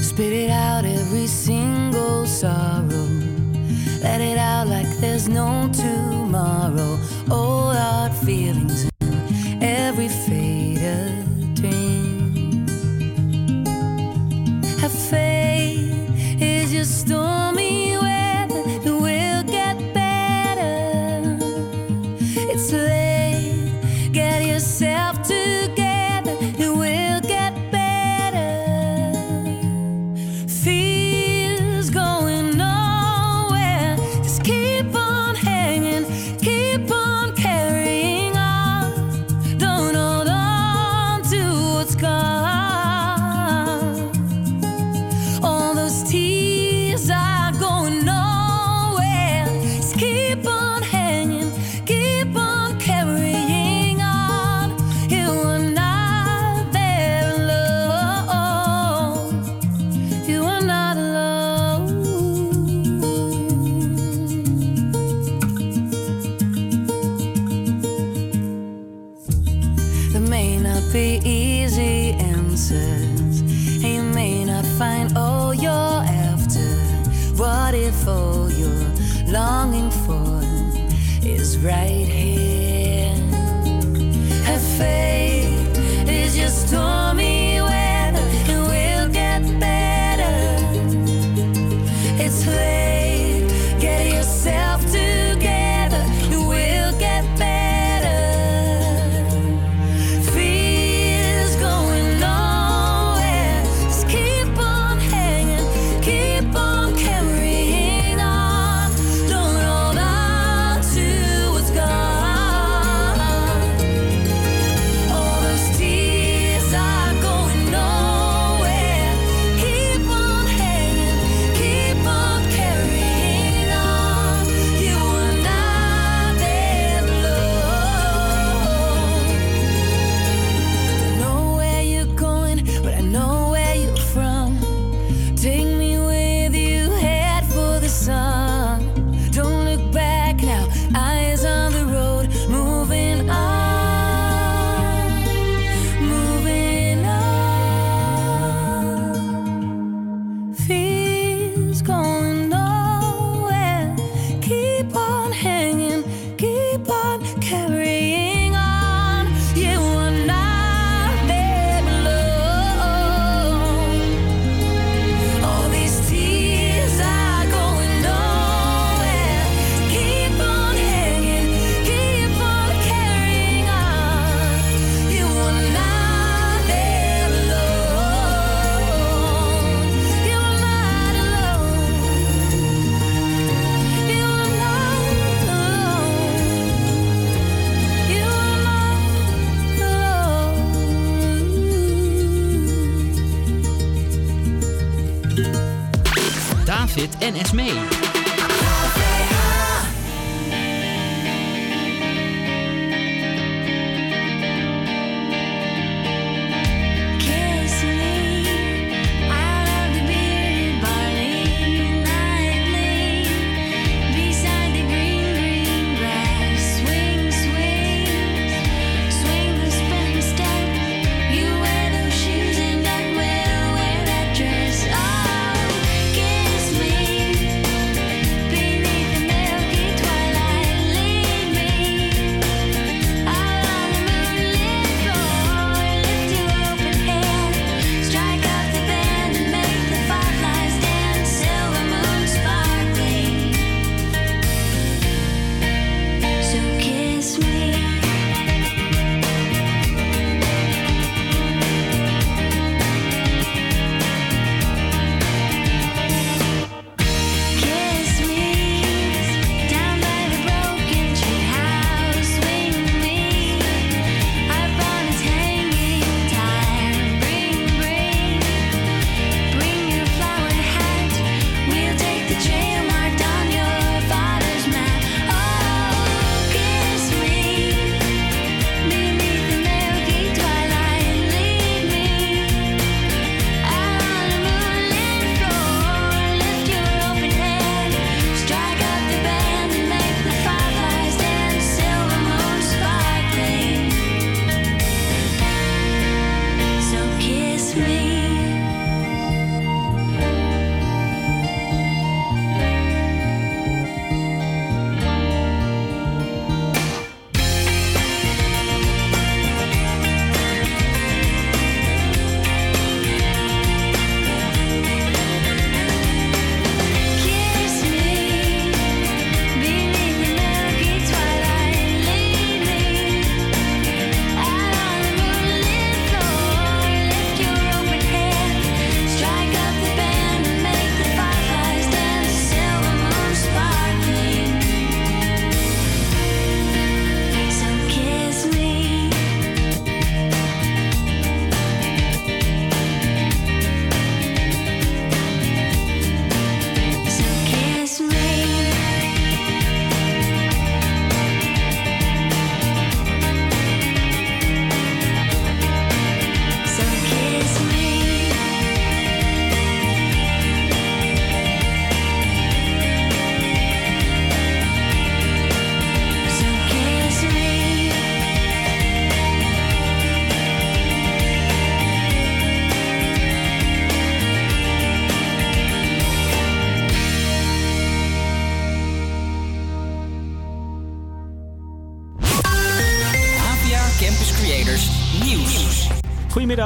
Spit it out every single sorrow. Let it out like there's no tomorrow. All hard feelings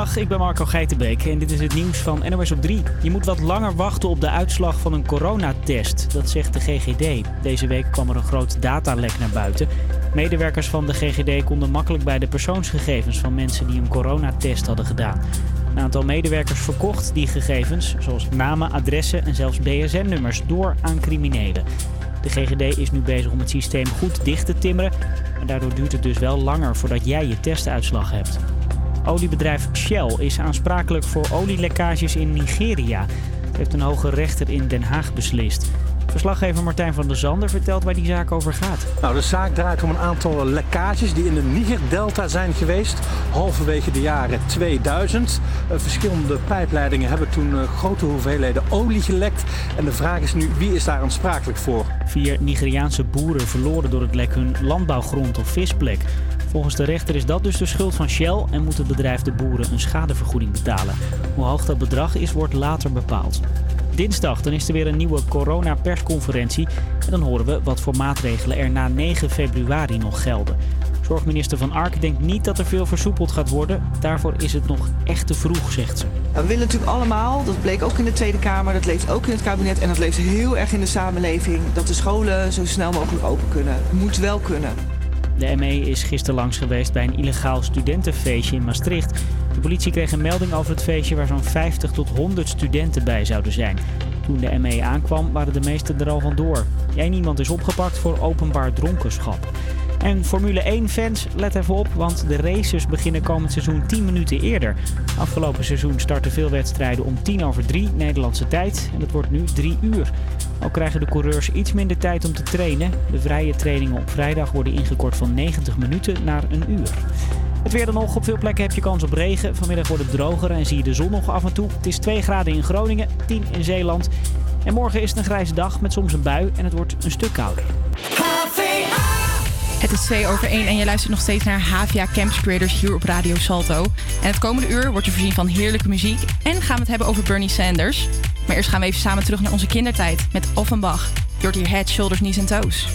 Ik ben Marco Geitenbeek en dit is het nieuws van NOS op 3. Je moet wat langer wachten op de uitslag van een coronatest, dat zegt de GGD. Deze week kwam er een groot datalek naar buiten. Medewerkers van de GGD konden makkelijk bij de persoonsgegevens van mensen die een coronatest hadden gedaan. Een aantal medewerkers verkocht die gegevens, zoals namen, adressen en zelfs BSN-nummers, door aan criminelen. De GGD is nu bezig om het systeem goed dicht te timmeren, maar daardoor duurt het dus wel langer voordat jij je testuitslag hebt. Oliebedrijf Shell is aansprakelijk voor olielekkages in Nigeria. Dat heeft een hoge rechter in Den Haag beslist. Verslaggever Martijn van der Zander vertelt waar die zaak over gaat. Nou, de zaak draait om een aantal lekkages die in de Niger-delta zijn geweest. Halverwege de jaren 2000. Eh, verschillende pijpleidingen hebben toen eh, grote hoeveelheden olie gelekt. En de vraag is nu, wie is daar aansprakelijk voor? Vier Nigeriaanse boeren verloren door het lek hun landbouwgrond of visplek. Volgens de rechter is dat dus de schuld van Shell en moet het bedrijf de boeren een schadevergoeding betalen. Hoe hoog dat bedrag is, wordt later bepaald. Dinsdag dan is er weer een nieuwe corona-persconferentie. En dan horen we wat voor maatregelen er na 9 februari nog gelden. Zorgminister Van Ark denkt niet dat er veel versoepeld gaat worden. Daarvoor is het nog echt te vroeg, zegt ze. We willen natuurlijk allemaal, dat bleek ook in de Tweede Kamer, dat leeft ook in het kabinet en dat leeft heel erg in de samenleving, dat de scholen zo snel mogelijk open kunnen. Moet wel kunnen. De ME is gisteren langs geweest bij een illegaal studentenfeestje in Maastricht. De politie kreeg een melding over het feestje waar zo'n 50 tot 100 studenten bij zouden zijn. Toen de ME aankwam waren de meesten er al vandoor. Eén iemand is opgepakt voor openbaar dronkenschap. En Formule 1-fans, let even op, want de races beginnen komend seizoen 10 minuten eerder. Afgelopen seizoen startten veel wedstrijden om 10 over 3 Nederlandse tijd en het wordt nu 3 uur. Ook krijgen de coureurs iets minder tijd om te trainen. De vrije trainingen op vrijdag worden ingekort van 90 minuten naar een uur. Het weer dan nog. Op veel plekken heb je kans op regen. Vanmiddag wordt het droger en zie je de zon nog af en toe. Het is 2 graden in Groningen, 10 in Zeeland. En morgen is het een grijze dag met soms een bui en het wordt een stuk kouder. Het is 2 over 1 en je luistert nog steeds naar Havia Campus Creators hier op Radio Salto. En het komende uur wordt je voorzien van heerlijke muziek en gaan we het hebben over Bernie Sanders. Maar eerst gaan we even samen terug naar onze kindertijd met Offenbach. Je Head, Shoulders, Knees en Toes.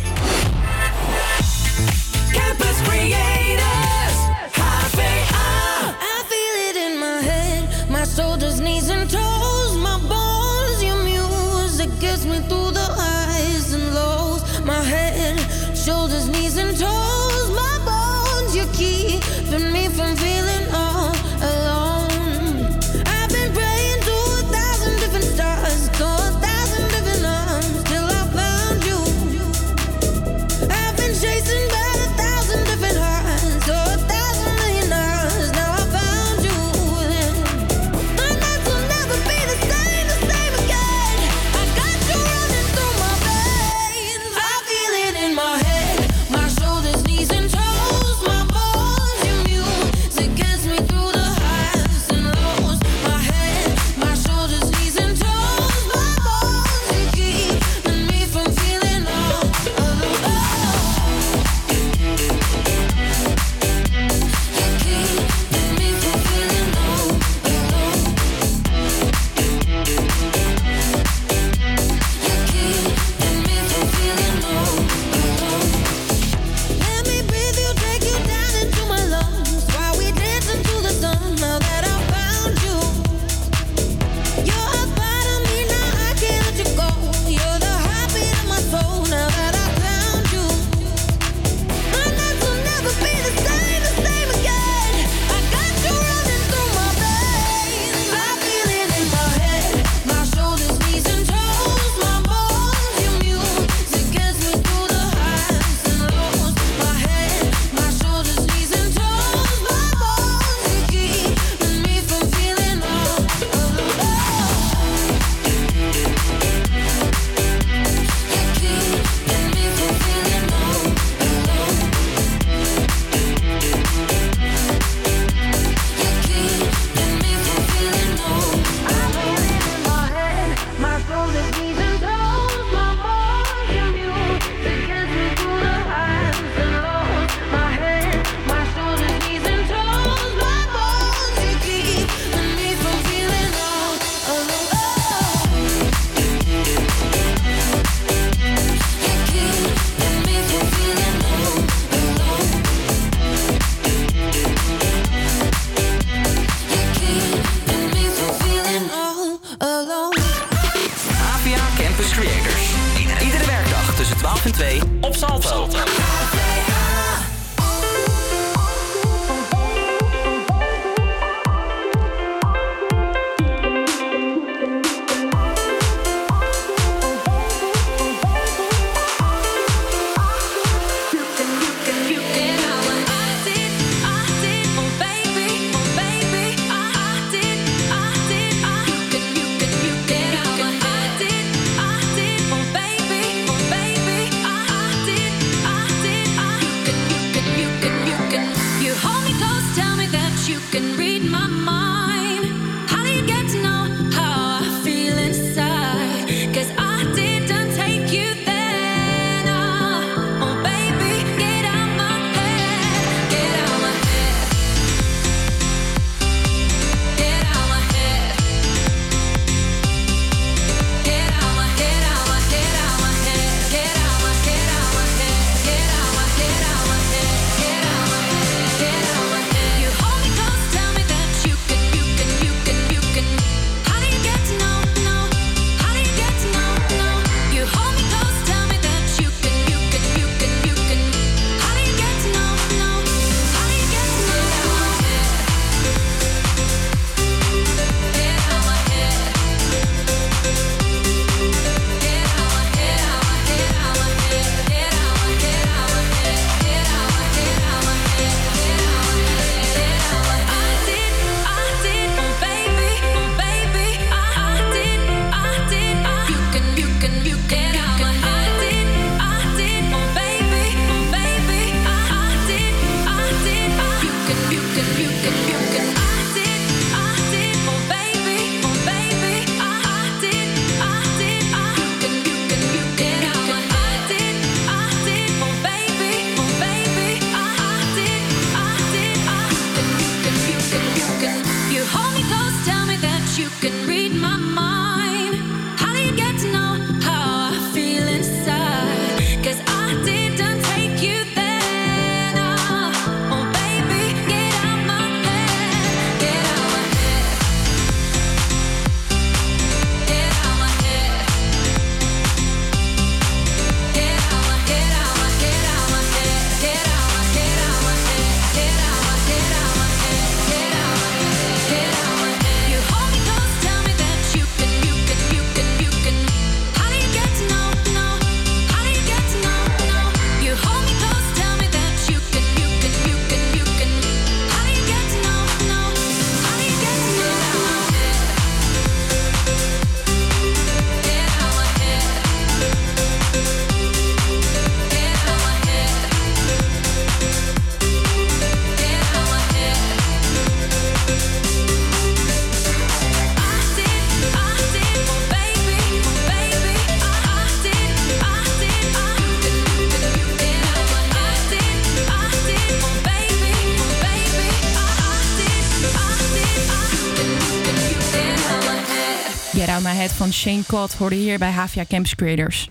Shane Cott hoorde hier bij Havia Campus Creators.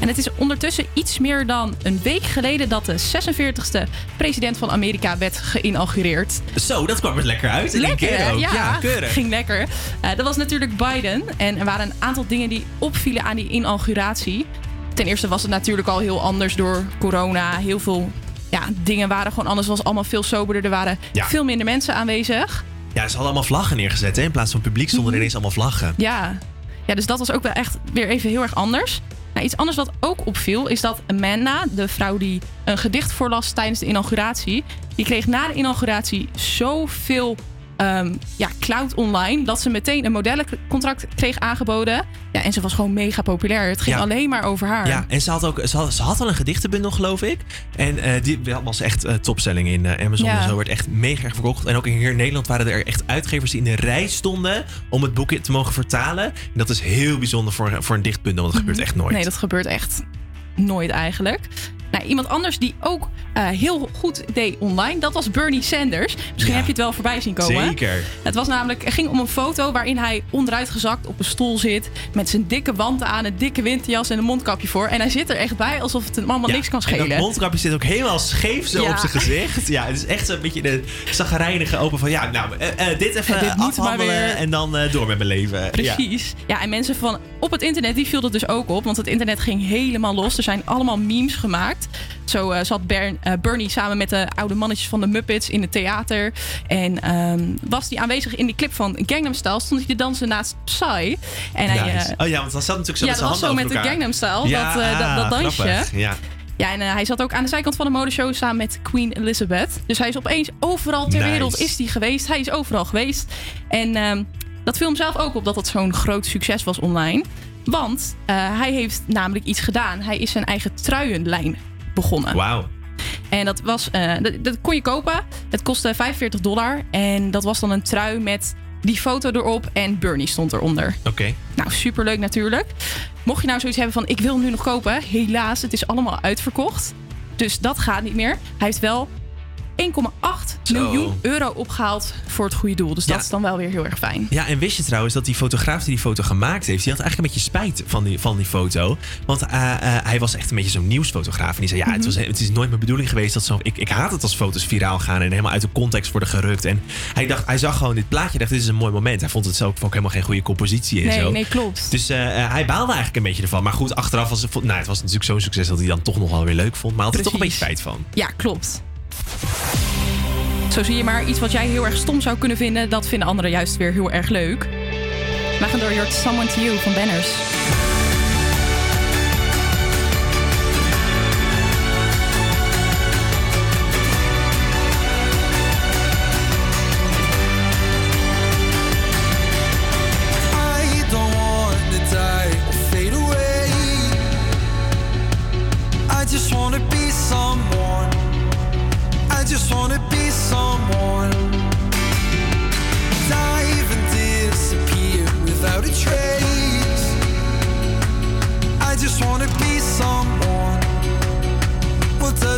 En het is ondertussen iets meer dan een week geleden dat de 46e president van Amerika werd geïnaugureerd. Zo, dat kwam er lekker uit. in Lekker, keer ook. ja, keurig. ging lekker. Eh, dat was natuurlijk Biden. En er waren een aantal dingen die opvielen aan die inauguratie. Ten eerste was het natuurlijk al heel anders door corona. Heel veel ja, dingen waren gewoon anders. Het was allemaal veel soberder. Er waren Ja. veel minder mensen aanwezig. Ja, ze hadden allemaal vlaggen neergezet. Hè? In plaats van publiek stonden er ineens allemaal vlaggen. Ja. ja, dus dat was ook wel echt weer even heel erg anders. Nou, iets anders wat ook opviel is dat Amanda, de vrouw die een gedicht voorlas tijdens de inauguratie, die kreeg na de inauguratie zoveel ehm, ja, cloud online dat ze meteen een modellencontract kreeg aangeboden. Ja, en ze was gewoon mega populair. Het ging Ja. alleen maar over haar. Ja, en ze had, ook, ze had, ze had al een gedichtenbundel, geloof ik. En eh, die was echt eh, topselling in eh, Amazon Ja. en zo. Werd echt mega erg verkocht. En ook hier in Nederland waren er echt uitgevers die in de rij stonden om het boek te mogen vertalen. En dat is heel bijzonder voor, voor een dichtbundel, want dat gebeurt echt nooit. Nee, dat gebeurt echt nooit eigenlijk. Nou, iemand anders die ook eh, heel goed deed online, dat was Bernie Sanders. Misschien heb je het wel voorbij zien komen. Zeker. Het was namelijk, er ging om een foto waarin hij onderuit gezakt op een stoel zit. Met zijn dikke wanten aan, een dikke winterjas en een mondkapje voor. En hij zit er echt bij alsof het hem allemaal Ja, niks kan En schelen. dat mondkapje zit ook helemaal scheef zo Ja. op zijn gezicht. Ja, het is echt zo'n beetje de zagrijnige open van... Ja, nou, eh, eh, dit even dit moet maar weer. en dan door met mijn leven. Precies. Ja. en mensen van op het internet, die viel dat dus ook op. Want het internet ging helemaal los. Er zijn allemaal memes gemaakt. Zo eh, zat Bern- eh, Bernie samen met de oude mannetjes van de Muppets in het theater. En ehm, was hij aanwezig in die clip van Gangnam Style, stond hij te dansen naast Psy. En hij, Nice. eh, oh ja, want dan zat natuurlijk zo ja, met dat was zo met de. Gangnam Style, Ja, dat, dat, dat dansje. grappig. Ja. Ja, en hij zat ook aan de zijkant van de modeshow samen met Queen Elizabeth. Dus hij is opeens overal ter Nice. wereld is hij geweest. Hij is overal geweest. En ehm, dat viel hem zelf ook op dat het zo'n groot succes was online. Want hij heeft namelijk iets gedaan. Hij is zijn eigen truienlijn begonnen. Wauw. En dat, was, eh, dat, dat kon je kopen. Het kostte 45 dollar. En dat was dan een trui met die foto erop en Bernie stond eronder. Oké. Nou, superleuk natuurlijk. Mocht je nou zoiets hebben van ik wil hem nu nog kopen. Helaas, het is allemaal uitverkocht. Dus dat gaat niet meer. Hij heeft wel 1,8 Zo. miljoen euro opgehaald voor het goede doel. Dus Ja. dat is dan wel weer heel erg fijn. Ja, en wist je trouwens dat die fotograaf die die foto gemaakt heeft, die had eigenlijk een beetje spijt van die, van die foto. Want eh, eh, hij was echt een beetje zo'n nieuwsfotograaf. En die zei, ja, het, was, het is nooit mijn bedoeling geweest dat zo... Ik, ik haat het als foto's viraal gaan en helemaal uit de context worden gerukt. En hij, dacht, hij zag gewoon dit plaatje, dacht, dit is een mooi moment. Hij vond het zelf ook helemaal geen goede compositie en Nee, zo. nee, klopt. Dus eh, hij baalde eigenlijk een beetje ervan. Maar goed, achteraf was het, nou, het was natuurlijk zo'n succes dat hij dan toch nog wel weer leuk vond. Maar hij had er toch een beetje spijt van. Ja, klopt. Zo zie je maar iets wat jij heel erg stom zou kunnen vinden, dat vinden anderen juist weer heel erg leuk. Wij gaan door Your Someone to You van Banners.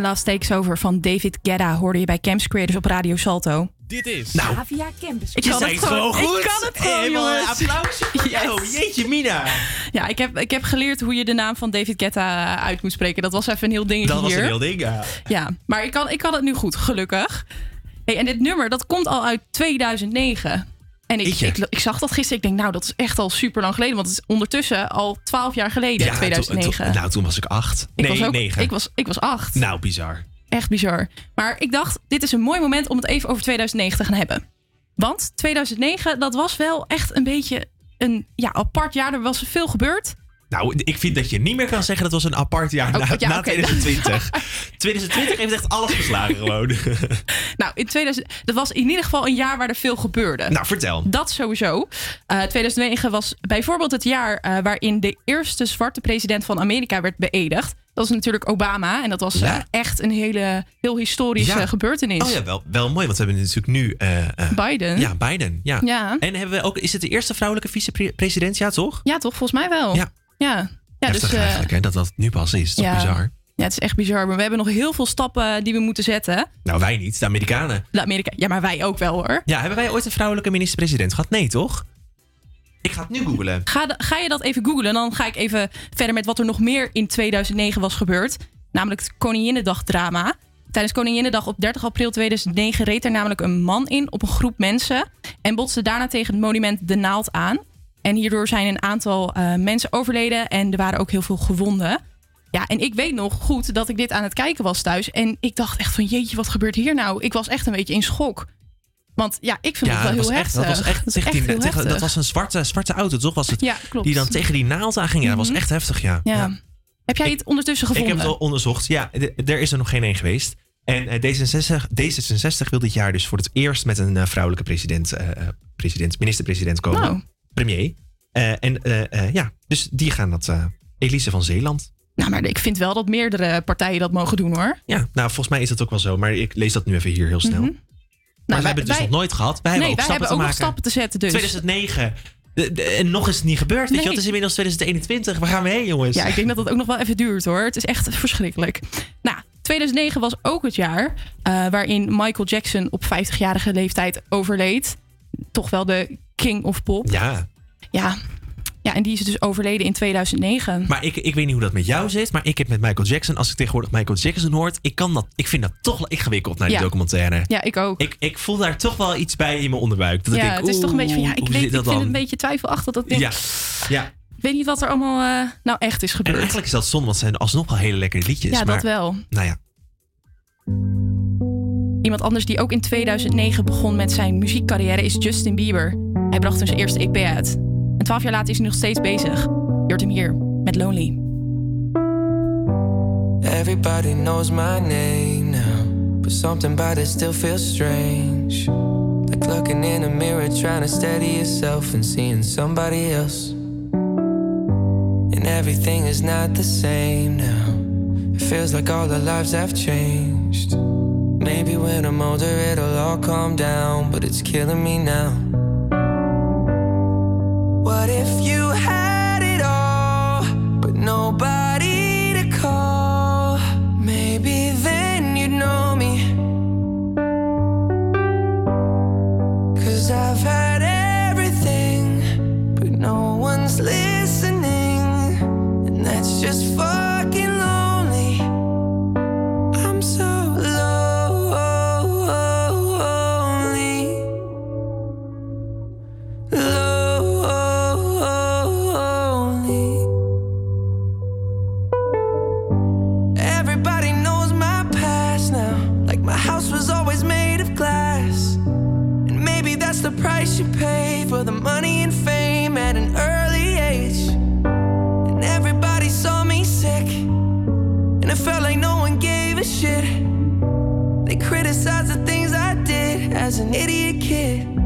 Love Takes Over van David Guetta hoorde je bij Camps Creators op Radio Salto. Dit is Nou, Havia Campus. Ik je kan het gewoon, goed. Ik kan het gewoon, jongens. voor jou. Jeetje, Mina. Ja, ik heb, ik heb geleerd hoe je de naam van David Guetta eh, uit moet spreken. Dat was even een heel dingetje Dat was hier. een heel ding, ja. Ja, maar ik kan, ik kan het nu goed, gelukkig. Hey, en dit nummer, dat komt al uit 2009. En ik, ik, ik zag dat gisteren. Ik denk, nou, dat is echt al super lang geleden. Want het is ondertussen al 12 jaar geleden, Ja, 2009. toen- toen- nou, toen was ik acht. ik nee, was ook, negen. Ik was, ik was acht. Nou, bizar. Echt bizar. Maar ik dacht, dit is een mooi moment om het even over 2009 te gaan hebben. Want 2009, dat was wel echt een beetje een ja, apart jaar. Er was veel gebeurd. Nou, ik vind dat je niet meer kan zeggen dat was een apart jaar Oh, na, ja, na oké. 2020. 2020 heeft echt alles geslagen gewoon. Nou, in 2000, dat was in ieder geval een jaar waar er veel gebeurde. nou, vertel. Dat sowieso. Eh 2009 was bijvoorbeeld het jaar eh, waarin de eerste zwarte president van Amerika werd beëdigd. Dat was natuurlijk Obama. En dat was Ja. eh, echt een hele heel historische Ja. gebeurtenis. Oh ja, wel, wel mooi, want we hebben natuurlijk nu... Biden. Ja, Biden. Ja. Ja. En hebben we ook, is het de eerste vrouwelijke vicepresident? Ja, toch? Ja, toch? Volgens mij wel. Ja. Ja, ja Heftig dus, eh, eigenlijk, hè, dat dat nu pas is. Toch ja. bizar? Ja, het is echt bizar. Maar we hebben nog heel veel stappen die we moeten zetten. Nou, wij niet. De Amerikanen. De Amerika, ja, maar wij ook wel hoor. Ja, hebben wij ooit een vrouwelijke minister-president gehad? Nee, toch? Ik ga het nu googlen. Ga, de- ga je dat even googlen? Dan ga ik even verder met wat er nog meer in 2009 was gebeurd. Namelijk het Koninginnedag-drama. Tijdens Koninginnedag op 30 april 2009 reed er namelijk een man in op een groep mensen. En botste daarna tegen het monument De Naald aan. En hierdoor zijn een aantal eh, mensen overleden en er waren ook heel veel gewonden. Ja, en ik weet nog goed dat ik dit aan het kijken was thuis. En ik dacht echt van jeetje, wat gebeurt hier nou? Ik was echt een beetje in schok. Want ja, ik vind het wel heel was heftig. dat was echt, Dat tegen echt die- tegen- dat was een zwarte, zwarte auto, toch? Was het? Ja, klopt. Die dan tegen die naald aanging. Ja, dat was Mhm. echt heftig, ja. Ja. Heb jij het ondertussen Ik gevonden? heb het al onderzocht. Ja, er is er nog geen één geweest. En eh, D66, D66 wil dit jaar dus voor het eerst met een eh, vrouwelijke president, president minister-president komen. Nou. Premier. Eh, en eh, eh, ja, dus die gaan dat. Elise van Zeeland. Nou, maar ik vind wel dat meerdere partijen dat mogen doen hoor. Ja, nou volgens mij is dat ook wel zo. Maar ik lees dat nu even hier heel snel. Mhm. Maar wij- we hebben het dus wij- nog nooit gehad. Wij hebben nee, ook wij stappen hebben ook te nog maken. stappen te zetten dus. 2009. De- de- en nog is het niet gebeurd. Weet je, Nee. het is inmiddels 2021. Waar gaan we heen, jongens? Ja, ik denk dat dat ook nog wel even duurt hoor. Het is echt verschrikkelijk. Nou, 2009 was ook het jaar waarin Michael Jackson op 50-jarige leeftijd overleed. Toch wel de king of pop. Ja. Ja, ja en die is dus overleden in 2009. Maar ik, ik weet niet hoe dat met jou zit. Maar ik heb met Michael Jackson, als ik tegenwoordig Michael Jackson hoort, ik, kan dat, ik vind dat toch wel ingewikkeld naar die Ja. documentaire. Ja, ik ook. Ik, ik voel daar toch wel iets bij in mijn onderbuik. Dat ik ja, denk, het is toch een beetje van ja, ik, weet, ik vind het een beetje twijfelachtig dat denk, Ja, ja. ik weet niet wat er allemaal eh, nou echt is En gebeurd. eigenlijk is dat zonde, want het zijn alsnog wel hele lekkere liedjes. Ja, maar, dat wel. Nou ja, Iemand anders die ook in 2009 begon met zijn muziekcarrière is Justin Bieber. Hij bracht toen zijn eerste EP uit. En twaalf jaar later is hij nog steeds bezig. Je hoort hem hier met Lonely. Everybody knows my name now, but something about it still feels strange. Like looking in a mirror, trying to steady yourself and seeing somebody else. And everything is not the same now. It feels like all our lives have changed. Maybe when I'm older, it'll all calm down, but it's killing me now. What if you had it all, but nobody to call? Maybe then you'd know me. Cause I've had everything, but no one's listening. And that's just fucking And it felt like no one gave a shit. They criticized the things I did as an idiot kid.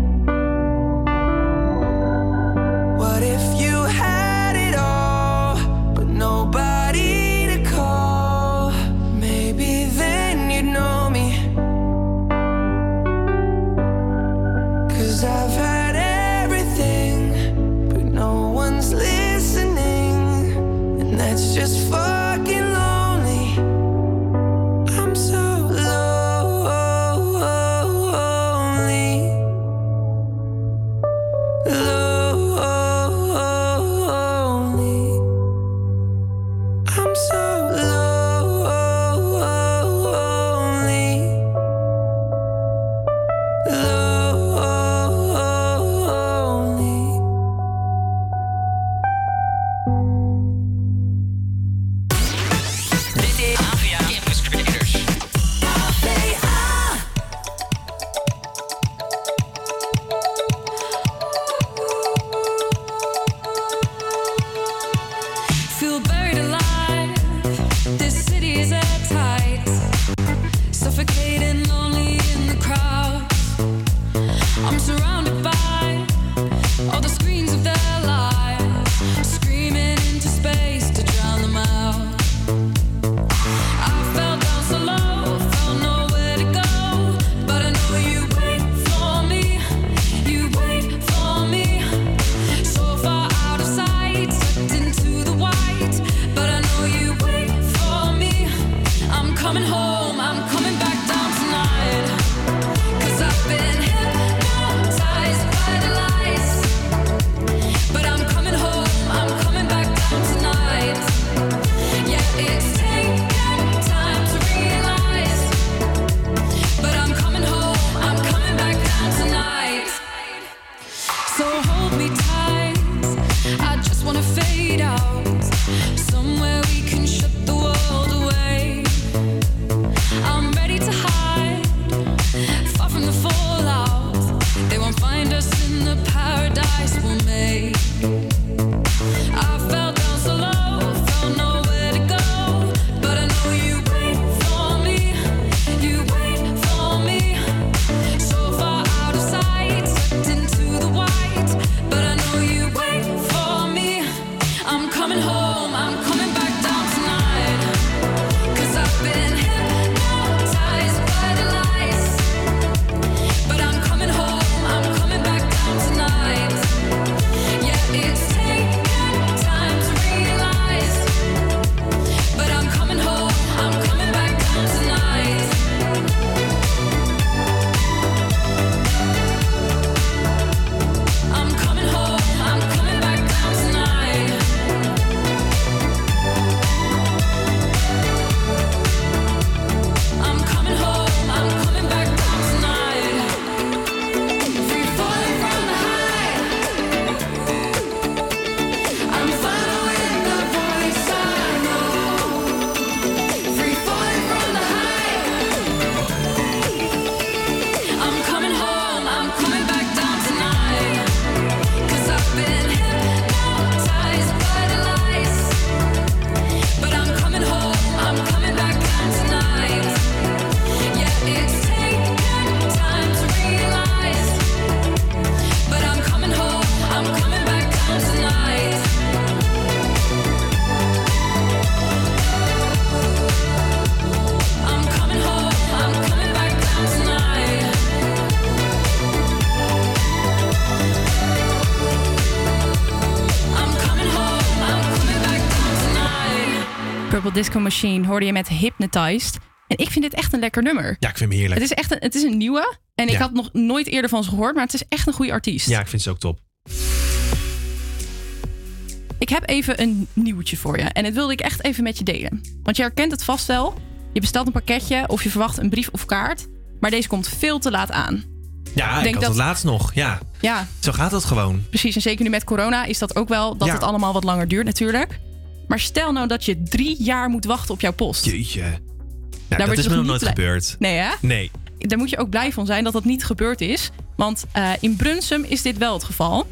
Disco Machine hoorde je met Hypnotized. En ik vind dit echt een lekker nummer. Ja, ik vind hem heerlijk. Het is echt een, het is een nieuwe. En ik Ja. had nog nooit eerder van ze gehoord, maar het is echt een goede artiest. Ja, ik vind ze ook top. Ik heb even een nieuwtje voor je. En dit wilde ik echt even met je delen. Want je herkent het vast wel. Je bestelt een pakketje of je verwacht een brief of kaart. Maar deze komt veel te laat aan. Ja, ik Denk had dat- het laatst nog. Ja, Ja, zo gaat dat gewoon. precies. En zeker nu met corona is dat ook wel dat Ja. het allemaal wat langer duurt natuurlijk. Maar stel nou dat je drie jaar moet wachten op jouw post. Jeetje. Ja, Daar dat word is me nog nooit blij- gebeurd. Nee hè? Nee. Daar moet je ook blij van zijn dat dat niet gebeurd is. Want eh, in Brunsum is dit wel het geval.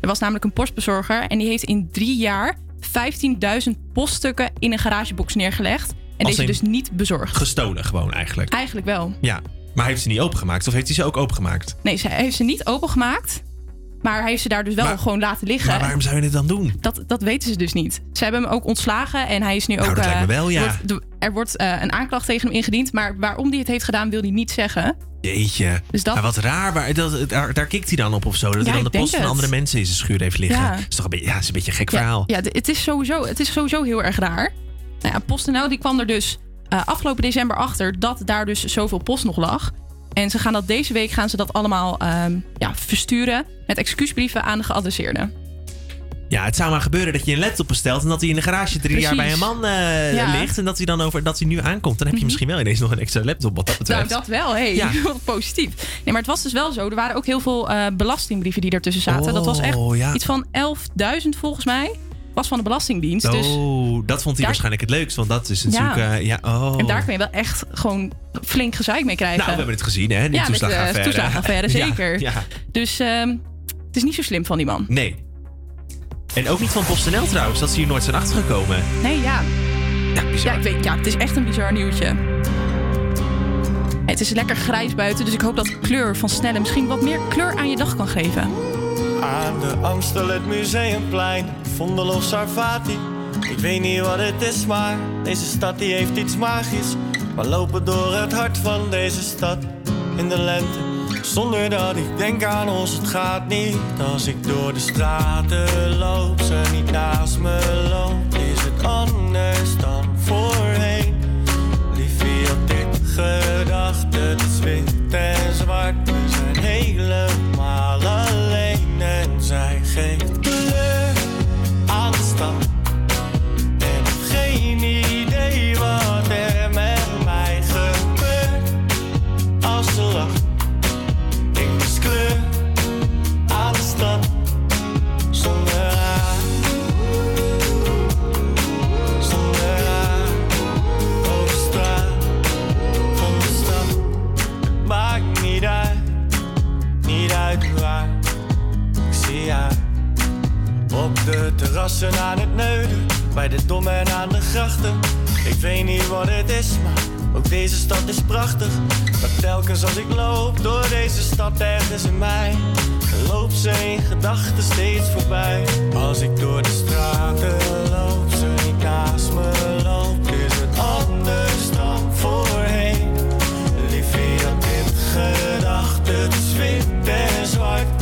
Er was namelijk een postbezorger en die heeft in drie jaar 15.000 poststukken in een garagebox neergelegd. En deze dus niet bezorgd. Gestolen gewoon eigenlijk. Eigenlijk wel. Ja. Maar heeft ze niet opengemaakt? Of heeft hij ze ook opengemaakt? Nee, ze heeft ze niet opengemaakt. Maar hij heeft ze daar dus wel Maar- gewoon laten liggen. Maar waarom zou je dit dan doen? Dat, dat weten ze dus niet. Ze hebben hem ook ontslagen en hij is nu Nou, ook. dat lijkt me eh, wel, ja. wordt- er wordt eh, een aanklacht tegen hem ingediend. Maar waarom hij het heeft gedaan, wil hij niet zeggen. Jeetje. Dus dat- Maar wat raar. Waar, dat, daar, daar kikt hij dan op of zo. Dat Ja, hij dan de post van het. andere mensen in zijn schuur heeft liggen. Ja. Dat is toch een beetje, ja, is een beetje een gek Ja, verhaal. Ja, het, is sowieso, het is sowieso heel erg raar. Nou ja, PostNL die kwam er dus eh, afgelopen december achter dat daar dus zoveel post nog lag. En ze gaan dat deze week gaan ze dat allemaal ehm, ja, versturen met excuusbrieven aan de geadresseerden. Ja, het zou maar gebeuren dat je een laptop bestelt en dat hij in de garage drie jaar bij een man eh, Ja. Mhm. ligt. En dat hij dan over dat hij nu aankomt. Dan heb je misschien wel ineens nog een extra laptop wat dat Nou, betreft. dat wel. Hey, Ja. positief. Nee, maar het was dus wel zo. Er waren ook heel veel eh, belastingbrieven die ertussen zaten. dat was echt Oh, ja. iets van 11.000 volgens mij. Was van de Belastingdienst. Dus Oh, dat vond hij Daar- waarschijnlijk het leukst. Want dat is natuurlijk... Ja. eh, ja, oh. En daar kun je wel echt gewoon flink gezeik mee krijgen. Nou, we hebben het gezien, hè? Die ja, met toeslagenaffaire. Ja, zeker. Ja, Dus ehm, het is niet zo slim van die man. nee. En ook niet van PostNL trouwens, dat ze hier nooit zijn achtergekomen. Nee, ja. Ja, bizar. Ja, ik weet, ja, het is echt een bizar nieuwtje. Het is lekker grijs buiten, dus ik hoop dat kleur van Snelle misschien wat meer kleur aan je dag kan geven. Aan de Amstel, het Museumplein, Vondel of Sarvati. Ik weet niet wat het is, maar deze stad die heeft iets magisch. We lopen door het hart van deze stad in de lente. Zonder dat ik denk aan ons, het gaat niet. Als ik door de straten loop, ze niet naast me loopt. Is het anders dan voorheen? Liefie had dit gedacht, het is wit en zwart. We zijn helemaal alleen en zij geeft terrassen aan het neuden, bij de dom en aan de grachten. Ik weet niet wat het is, maar ook deze stad is prachtig. Maar telkens als ik loop door deze stad ergens in mij, loopt ze in gedachten steeds voorbij. Als ik door de straten loop, ze niet naast me loopt, is het anders dan voorheen. Liefie had dit gedacht, het is wit en zwart,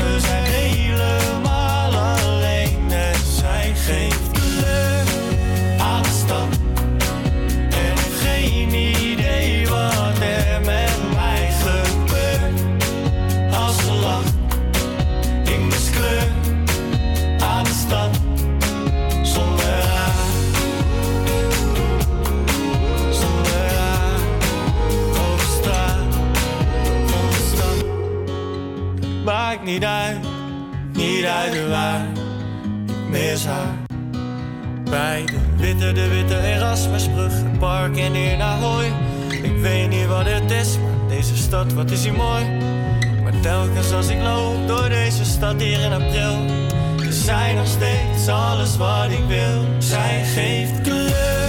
Niet uit, niet uit waar. Ik mis haar. Bij de witte, de witte Erasmusbrug, het park en in Ahoy. Ik weet niet wat het is, maar deze stad, wat is hier mooi. Maar telkens als ik loop door deze stad hier in april, is zij nog steeds alles wat ik wil. Zij geeft kleur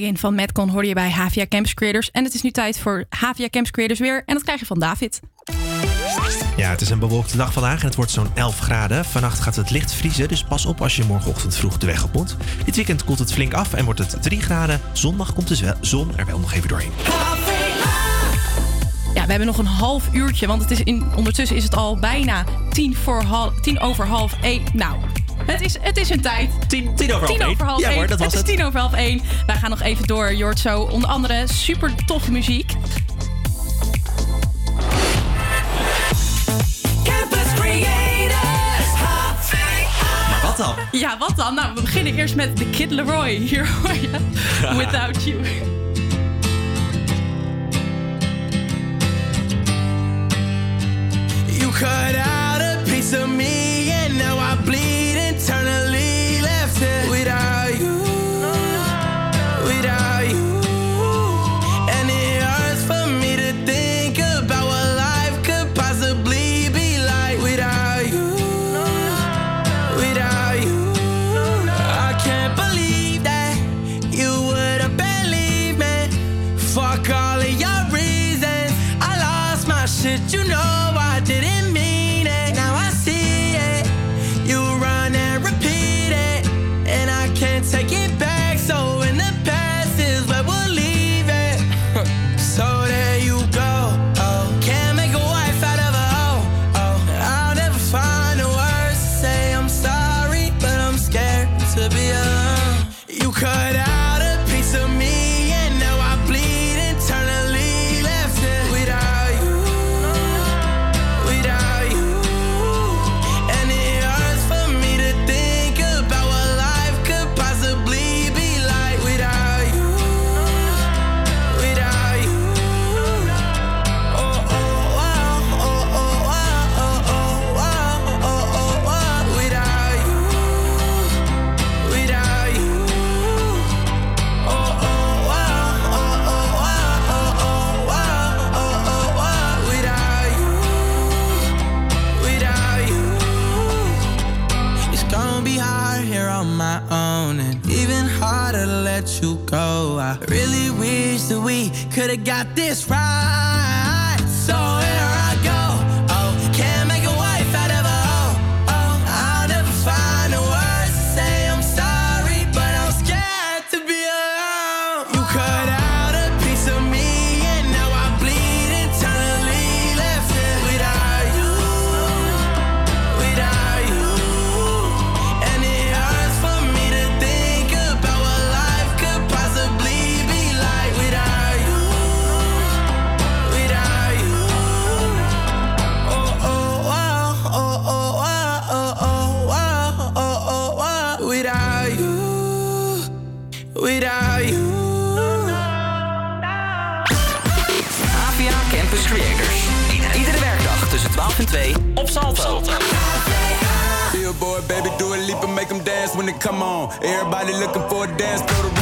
Begin van Metcon hoor je bij Havia Camps Creators. En het is nu tijd voor Havia Camps Creators weer. En dat krijg je van David. Ja, het is een bewolkte dag vandaag en het wordt zo'n 11 graden. Vannacht gaat het licht vriezen, dus pas op als je morgenochtend vroeg de weg op. Dit weekend komt het flink af en wordt het 3 graden. Zondag komt de zon er wel nog even doorheen. Ja, we hebben nog een half uurtje, want het is in, ondertussen is het al bijna tien, voor half, tien over half één. Nou, het is, het is een tijd. Tien, tien over half tien over half één. Ja, hoor, dat was het. Het is tien over half één. Wij gaan nog even door. Je zo onder andere super toffe muziek. Maar Wat dan? Ja, wat dan? Nou, we beginnen eerst met The Kid Leroy. Hier hoor je Without You. You cut out a piece of me could've got this right. when it come on. Everybody looking for a dance, throw the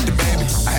I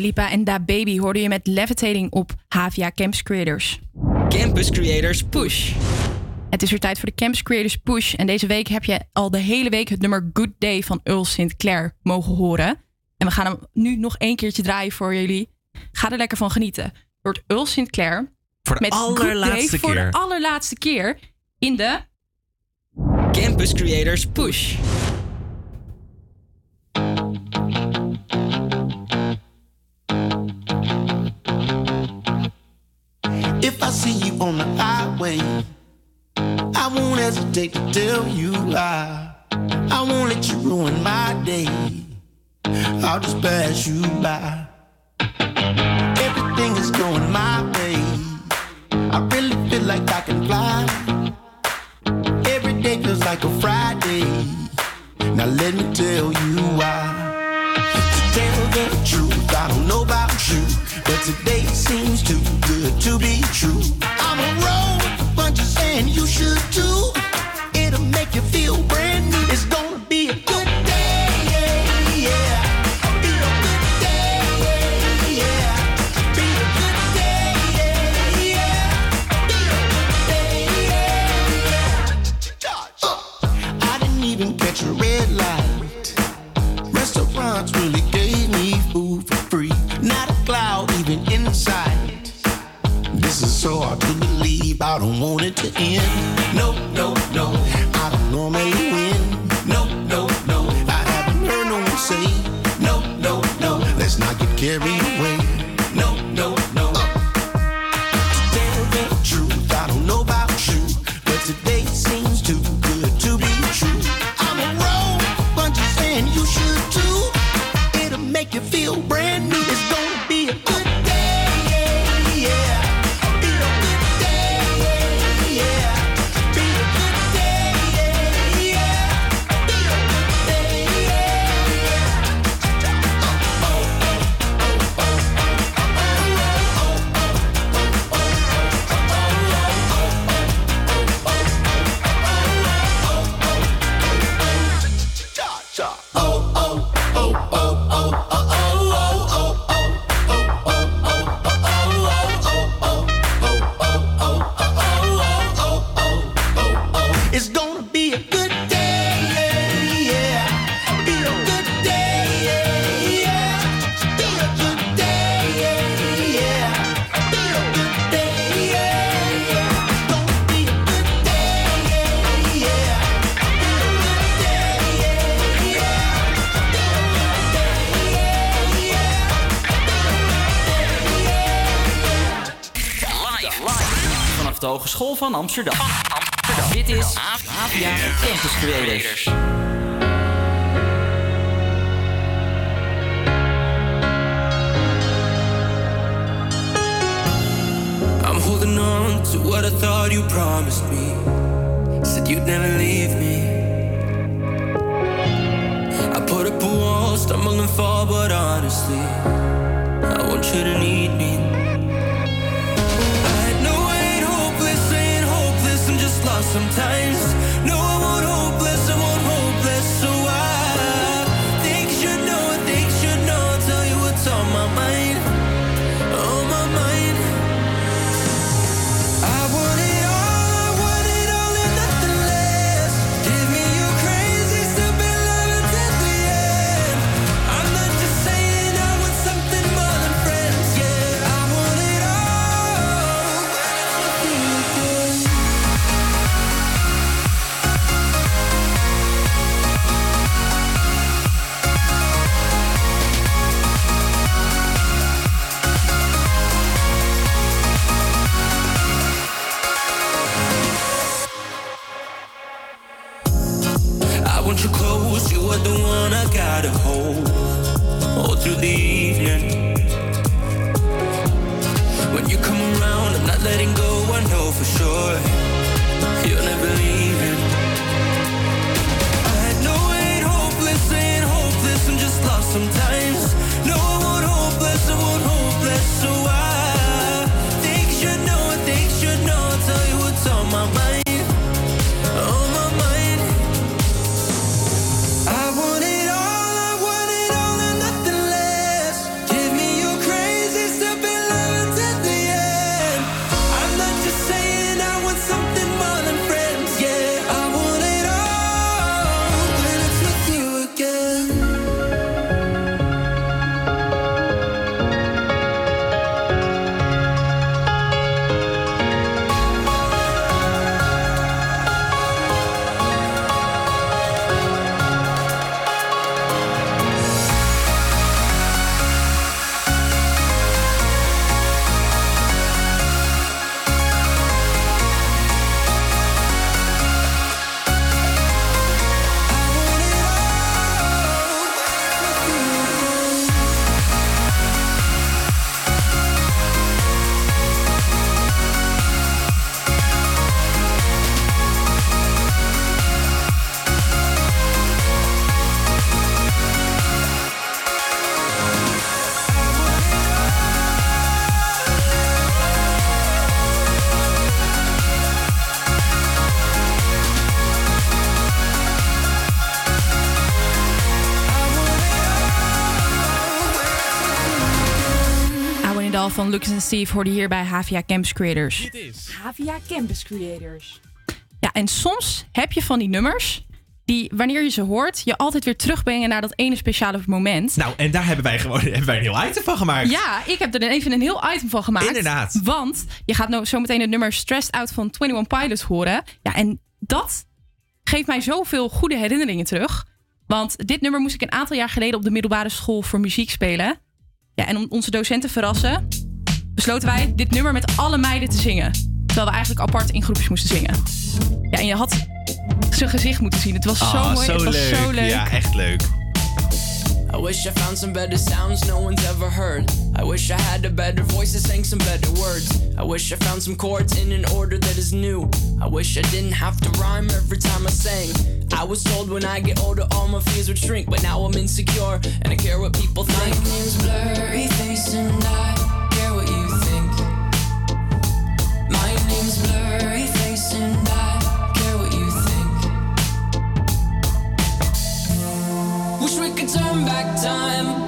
Lipa en Da Baby hoorde je met Levitating op Havia Campus Creators. Campus Creators Push. Het is weer tijd voor de Campus Creators Push. En deze week heb je al de hele week het nummer Good Day van Earl St. Clair mogen horen. En we gaan hem nu nog één keertje draaien voor jullie. Ga er lekker van genieten. Wordt Earl St. Clair Voor de met Good allerlaatste Day voor keer. de allerlaatste keer in de Campus Creators Push. On the highway, I won't hesitate to tell you I, I won't let you ruin my day. I'll just pass you by. Everything is going my way. I really feel like I can fly. Every day feels like a Friday. Now let me tell you why. Tell the truth, I don't know about you, but today seems too good to be true. And you should too. It'll make you feel brand new. It's gonna Hogeschool van Amsterdam. Dit van Lucas en Steve hoorde hier bij HVA Campus Creators. Havia Campus Creators. Ja, en soms heb je van die nummers die, wanneer je ze hoort, je altijd weer terugbrengen naar dat ene speciale moment. Nou, en daar hebben wij gewoon hebben wij een heel item van gemaakt. Ja, ik heb er even een heel item van gemaakt. Inderdaad. Want je gaat nou zo meteen het nummer Stressed Out van 21 Pilots horen. Ja, en dat geeft mij zoveel goede herinneringen terug. Want dit nummer moest ik een aantal jaar geleden op de middelbare school voor muziek spelen. Ja, en om onze docenten te verrassen, besloten wij dit nummer met alle meiden te zingen. Terwijl we eigenlijk apart in groepjes moesten zingen. Ja, en je had zijn gezicht moeten zien. Het was zo Ah, mooi. zo het was leuk. zo leuk. Ja, echt leuk. I wish I found some better sounds no one's ever heard. I wish I had a better voice that sang some better words. I wish I found some chords in an order that is new. I wish I didn't have to rhyme every time I sang. I was told when I get older all my fears would shrink, but now I'm insecure and I care what people think. My name's blurry face and I turn back time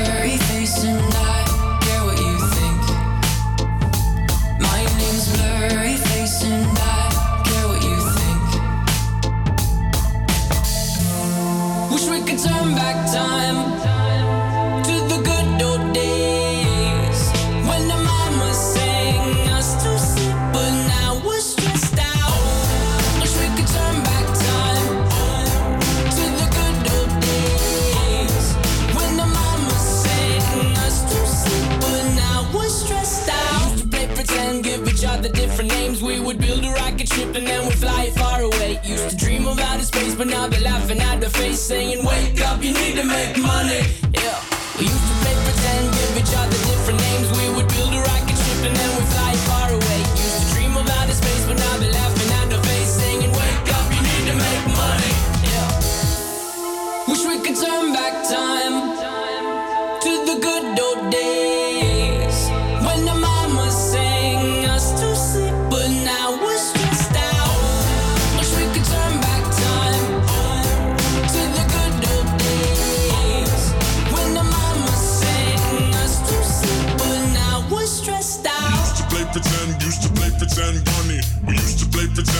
back time. But now they laughing at the face saying, Wake up, you need to make money. Yeah.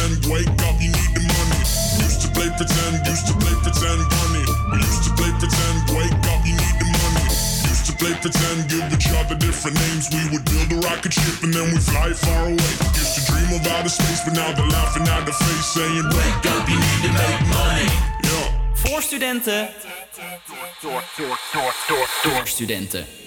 pretend, wake up, you need the money. Used to play pretend, used to play pretend, bunny. We used to play pretend, wake up, you need the money. Used to play pretend, give each other different names. We would build a rocket ship and then we fly far away. Used to dream of outer space, but now they're laughing out the face, saying, Wake up, you need to make money. Yeah. Voor studenten. Door, door, door, door, door, door studenten.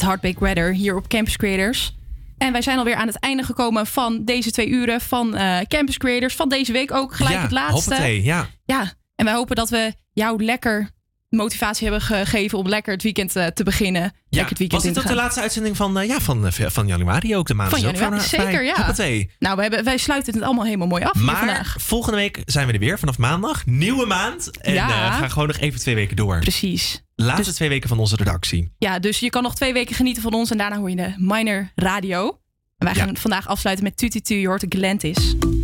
Met Heartbreak Weather hier op Campus Creators. En wij zijn alweer aan het einde gekomen van deze twee uren van eh, Campus Creators. Van deze week ook gelijk ja, het laatste. hoppatee, ja. Ja, en wij hopen dat we jou lekker motivatie hebben gegeven om lekker het weekend eh, te beginnen. Ja, lekker het weekend was dit ook de laatste uitzending van, eh, ja, van, eh, van januari ook? De maand Van ook januari, voorbij. zeker ja. Hoppatee. Nou, we hebben, wij sluiten het allemaal helemaal mooi af Maar vandaag. volgende week zijn we er weer vanaf maandag. Nieuwe maand. En Ja. we gaan gewoon nog even twee weken door. Precies. Laatste twee weken van onze redactie. Ja, dus je kan nog twee weken genieten van ons en daarna hoor je de Minor Radio. En wij gaan vandaag afsluiten met Tututu, je hoort de